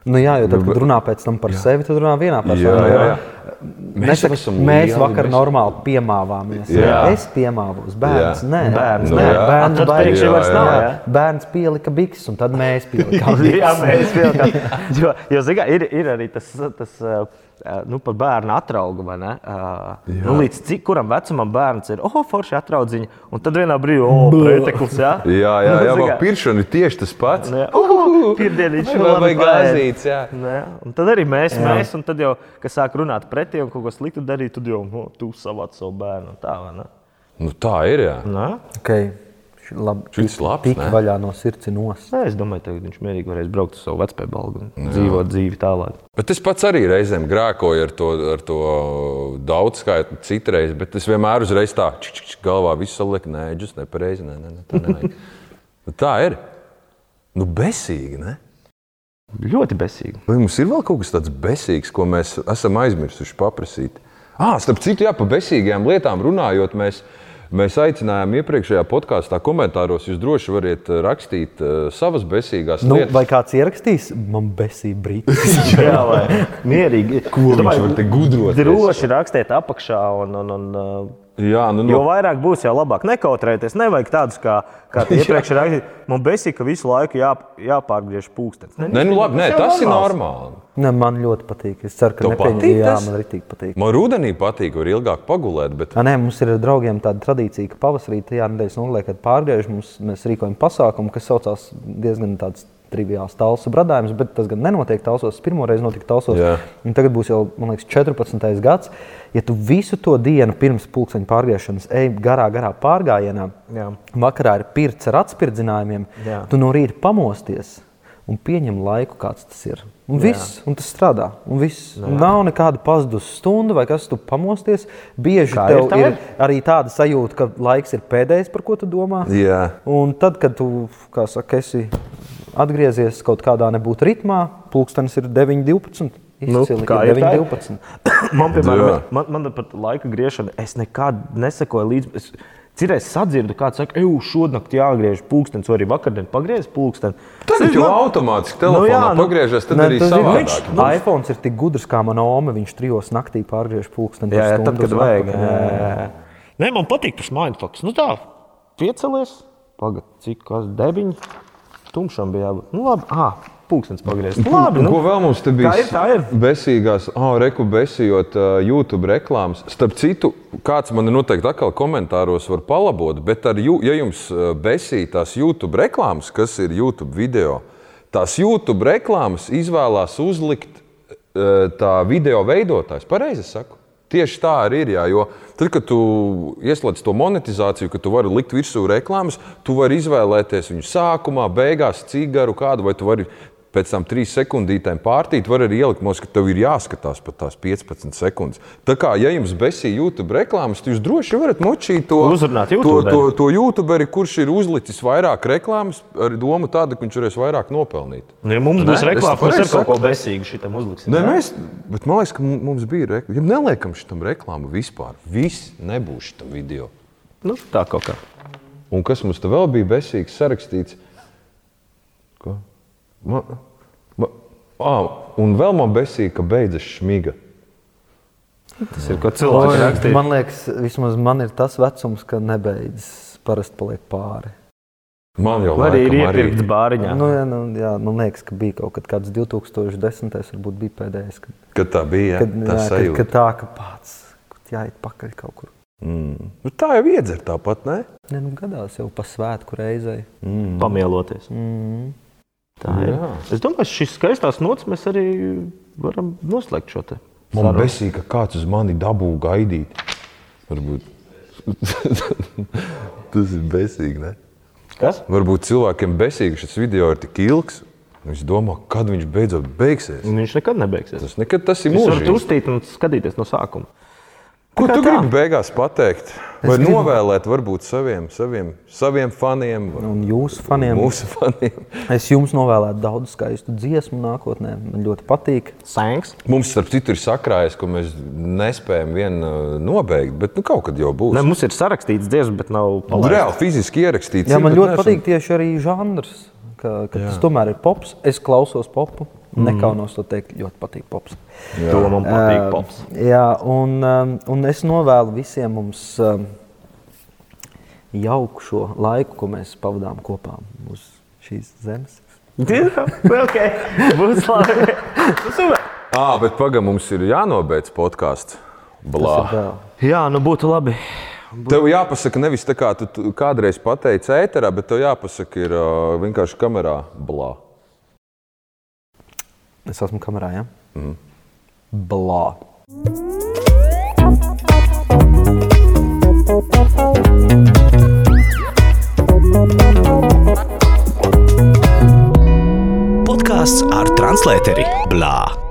Nu, jā, jo tad, kad runā pēc tam par jā. sevi, tad runā vienā personā. jā, jā. Mēs, jau mēs, esam mēs lieli, vakar mēs- normāli piemāvāmies. Jā. Jā. Es piemāvos, bērns. Jā. Nē, Bērns, Nu, nē. jā. bērns, baigi- priekšā vairs Jā, nav. jā. jā. bērns pielika bikses, un tad mēs pielikām. Jā, mēs vienkārši. Jo, jo zini, kā, ir, ir arī tas, tas uh, nu, par bērnu atraugu. vai ne? Uh, Nu, līdz cik kuram vecumam bērns ir, oh, forši atraudziņa, un tad vienā brīdī, oh, preteklis. Jā, Jā, jā, Nu, jā kā, pirkšana ir tieši tas pats. jā, oh, Pirmdienīši Vai vēl vajag gāzītes, jā. Jā, un tad arī mēs, jā. mēs, un tad jau, kas sāk runāt pretī un kaut ko sliktu darīt, tad jau nu, tu savāc savu bērnu. Tā? Nu, tā ir. Jā. Nē? Okay. Ši- Labi, tik vaļā no sirds nos. Nē, es domāju, ka viņš mierīgi varēs braukt uz savu vecpēbalgu un dzīvot dzīvi tālāk. Bet es pats arī reizēm grēkoju ar to, ar to daudzskaitu, citreiz, bet es vienmēr uzreiz tā čik, čik, čik, galvā visu salieku, nē, džus, nepareizi, nē, nē, nē, tā nevajag. Nu, tā ir. Nu, besīgi, ne? Ļoti besīgi. Vai mums ir vēl kaut kas tāds besīgs, ko mēs esam aizmirsuši paprasīt? Ah, starp citu, jā, par besīgām lietām runājot, mēs, mēs aicinājām iepriekšējā podkāstā komentāros. Jūs droši varat eh, rakstīt uh, savas besīgās Nu, lietas. vai kāds ierakstīs, man besīja brīdis. Jā, lai mierīgi. Ko viņš var te gudrot? Droši rakstiet apakšā. Un, un, un, uh, Jā, nu, Jo no, vairāk būs, jau labāk nekautrēties. Nevajag tādus, kā, kā tie iepriekš rakstīja. Man besīk, ka visu laiku jā, jāpārgriež pūkstens. Nē, nu, labi, nē, jau tas ir normāli. Ne, man ļoti patīk. Es ceru, ka Tev patīk Jā, tas? man arī patīk. Man rudenī patīk, var ilgāk pagulēt, bet A, nē, mums ir ar draugiem tāda tradīcija, ka pavasarī tajā nedēļas nogalē, kad pārgriež, mums, mēs rīkojam pasākumu, kas saucās diezgan tāds triviāls talsu bradājums, bet tas gan nenotiek talsos. Tas pirmo reizi notika talsos. Jā. Un tagad būs jau, man liekas, 14. gads. Ja tu visu to dienu pirms pulksteņa pārgriešanas ej garā, garā pārgājienā, Jā. vakarā ir pirts ar atspirdzinājumiem, Jā. tu no rīta pamosties. Un pieņem laiku, kāds tas ir. Un viss, un tas strādā. Un viss. Un nav nekāda pazudusi stunda, vai kas tu pamosties. Bieži Kā tev ir, tā ir arī tāda sajūta, ka laiks ir pēdējais, par ko tu domā. jā. Un tad, kad tu kā saka, esi atgriezies kaut kādā nebūtu ritmā, pulkstenis ir 9, 12. Nu, Izcili, kā ir tā? 9, 12. Man, piemēram, man, man pat laika griešana, es nekad nesakoju līdzi. Es, Cirēs sadzirdu, kāds saka, ej, šodien jāgriež pulkstenis, vai arī vakardien pagriez pulksteni. Tagad jau automātiski telefonā jā, nu- pagriežas, tad Nē, arī savādāk. viņš- iPhone ir tik gudrs kā mana oma. Viņš trijos naktī pārgriež pulksteni. Jā, jā, par tad, kad vajag. Jā, jā, jā. Nē, man patīk tas mindfucks. Nu tā, piecelies, pagad, cik kas deviņi. Tumšam bija jābūt. Nu labi, ah, pulkstenis pagriez. Nu, labi, Nu, ko vēl mums te bija? Tā ir, tā ir. Besīgās, ah, reku besījot uh, YouTube reklāmas. Starp citu, kāds man noteikti atkal komentāros var palabot, bet ar, jū- ja jums uh, besī tās YouTube reklāmas, kas ir YouTube video, tās YouTube reklāmas izvēlās uzlikt uh, tā video veidotājs. Pareizi saku. Tieši tā arī ir. Jā, jo tad, kad tu ieslēdz to monetizāciju, ka tu vari likt virsū reklāmas, tu vari izvēlēties viņu sākumā, beigās, cigaru kādu, vai tu vari pēc tam trīs sekundītēm pārtīt. Var arī ielikt, mums, ka tev ir jāskatās pat tās 15 sekundes. Tā kā, ja jums besī YouTube reklāmas, jūs droši varat močīt to, Uzrunāt to, YouTuberi. to, to YouTuberi, kurš ir uzlicis vairāk reklāmas, ar domu tādu, ka viņš varēs vairāk nopelnīt. Nu, ja mums būs reklāmas, mēs ar kaut ko besīgu šitam uzliksim. Jā? mēs, bet man liekas, ka mu- mums bija reklāma. Ja neliekam šitam reklāmu vispār, viss nebūs šitam video. Nu, tā kaut kā. Un kas mums te vēl bija besīgs sarakstīts? Ko? Man, man, à, un vēl man besīga, ka beidzas šmiga. Tas ir ko cilvēks Oi, rakstīja. Man liekas, vismaz man ir tas vecums, ka nebeidzas. Parasti paliek pāri. Man jau arī ir iepirkts bāriņā. Nu, jā, nu, jā, man liekas, ka bija kaut kad kāds 2010. varbūt bija pēdējais. Kad, Kad tā bija, kad, ja? tā jā, kad, sajūta. kad tā, ka pats jāiet pakaļ kaut kur. Mm. Nu, tā jau iedzer tāpat, ne? Ne, nu, gadās jau pa svētku reizei. Pamieloties. Mm. Tā ir. Jā. Es domāju, ka šis skaistās nots mēs arī varam noslēgt šo te. Man besīga, ka kāds uz mani dabū gaidīt. Varbūt tas ir besīgi. Ne? Kas? Varbūt cilvēkiem besīgi šis video ir tik ilgs. Viņš domā, kad viņš beidzot beigsies. Viņš nekad nebeigsies. Tas nekad tas ir Jūs varat mūžīgi. uztīt un skatīties no sākuma. Ko tu tā? gribi beigās pateikt? Vai gribu- novēlēt varbūt saviem, saviem, saviem faniem, Un jūsu faniem, mūsu faniem? es jums novēlētu daudz skaistu dziesmu nākotnē. Man ļoti patīk. Sēngs. Mums, starp citu, ir sakrājies, ko mēs nespējam vienu uh, nobeigt, bet nu, kaut kad jau būs. Ne, mums ir sarakstīts diezgan, bet nav palaists. Reāli fiziski ierakstīts. Jā, man ļoti neesam- patīk tieši arī žanrs. Ka, ka tas tomēr ir pops. Es klausos popu. Nekaunos to teikt, ļoti patīk pops. To man patīk. Pops. Jā, un, um, un es novēlu visiem mums um, jauku šo laiku, ko mēs pavadām kopā uz šīs zemes. Jā, ok. Būs labi. Super. Ā, bet pagaidām mums ir jānobeidz podkāsts. Jā, nu būtu labi. Tev jāpasaka, nevis tā kā tu, tu kādreiz pateici ēterā, bet tev jāpasaka, ir uh, vienkārši kamerā. Blā. Es esmu kamerā, ja? Mm. Blā. Podkāsts ar translēteri Blā.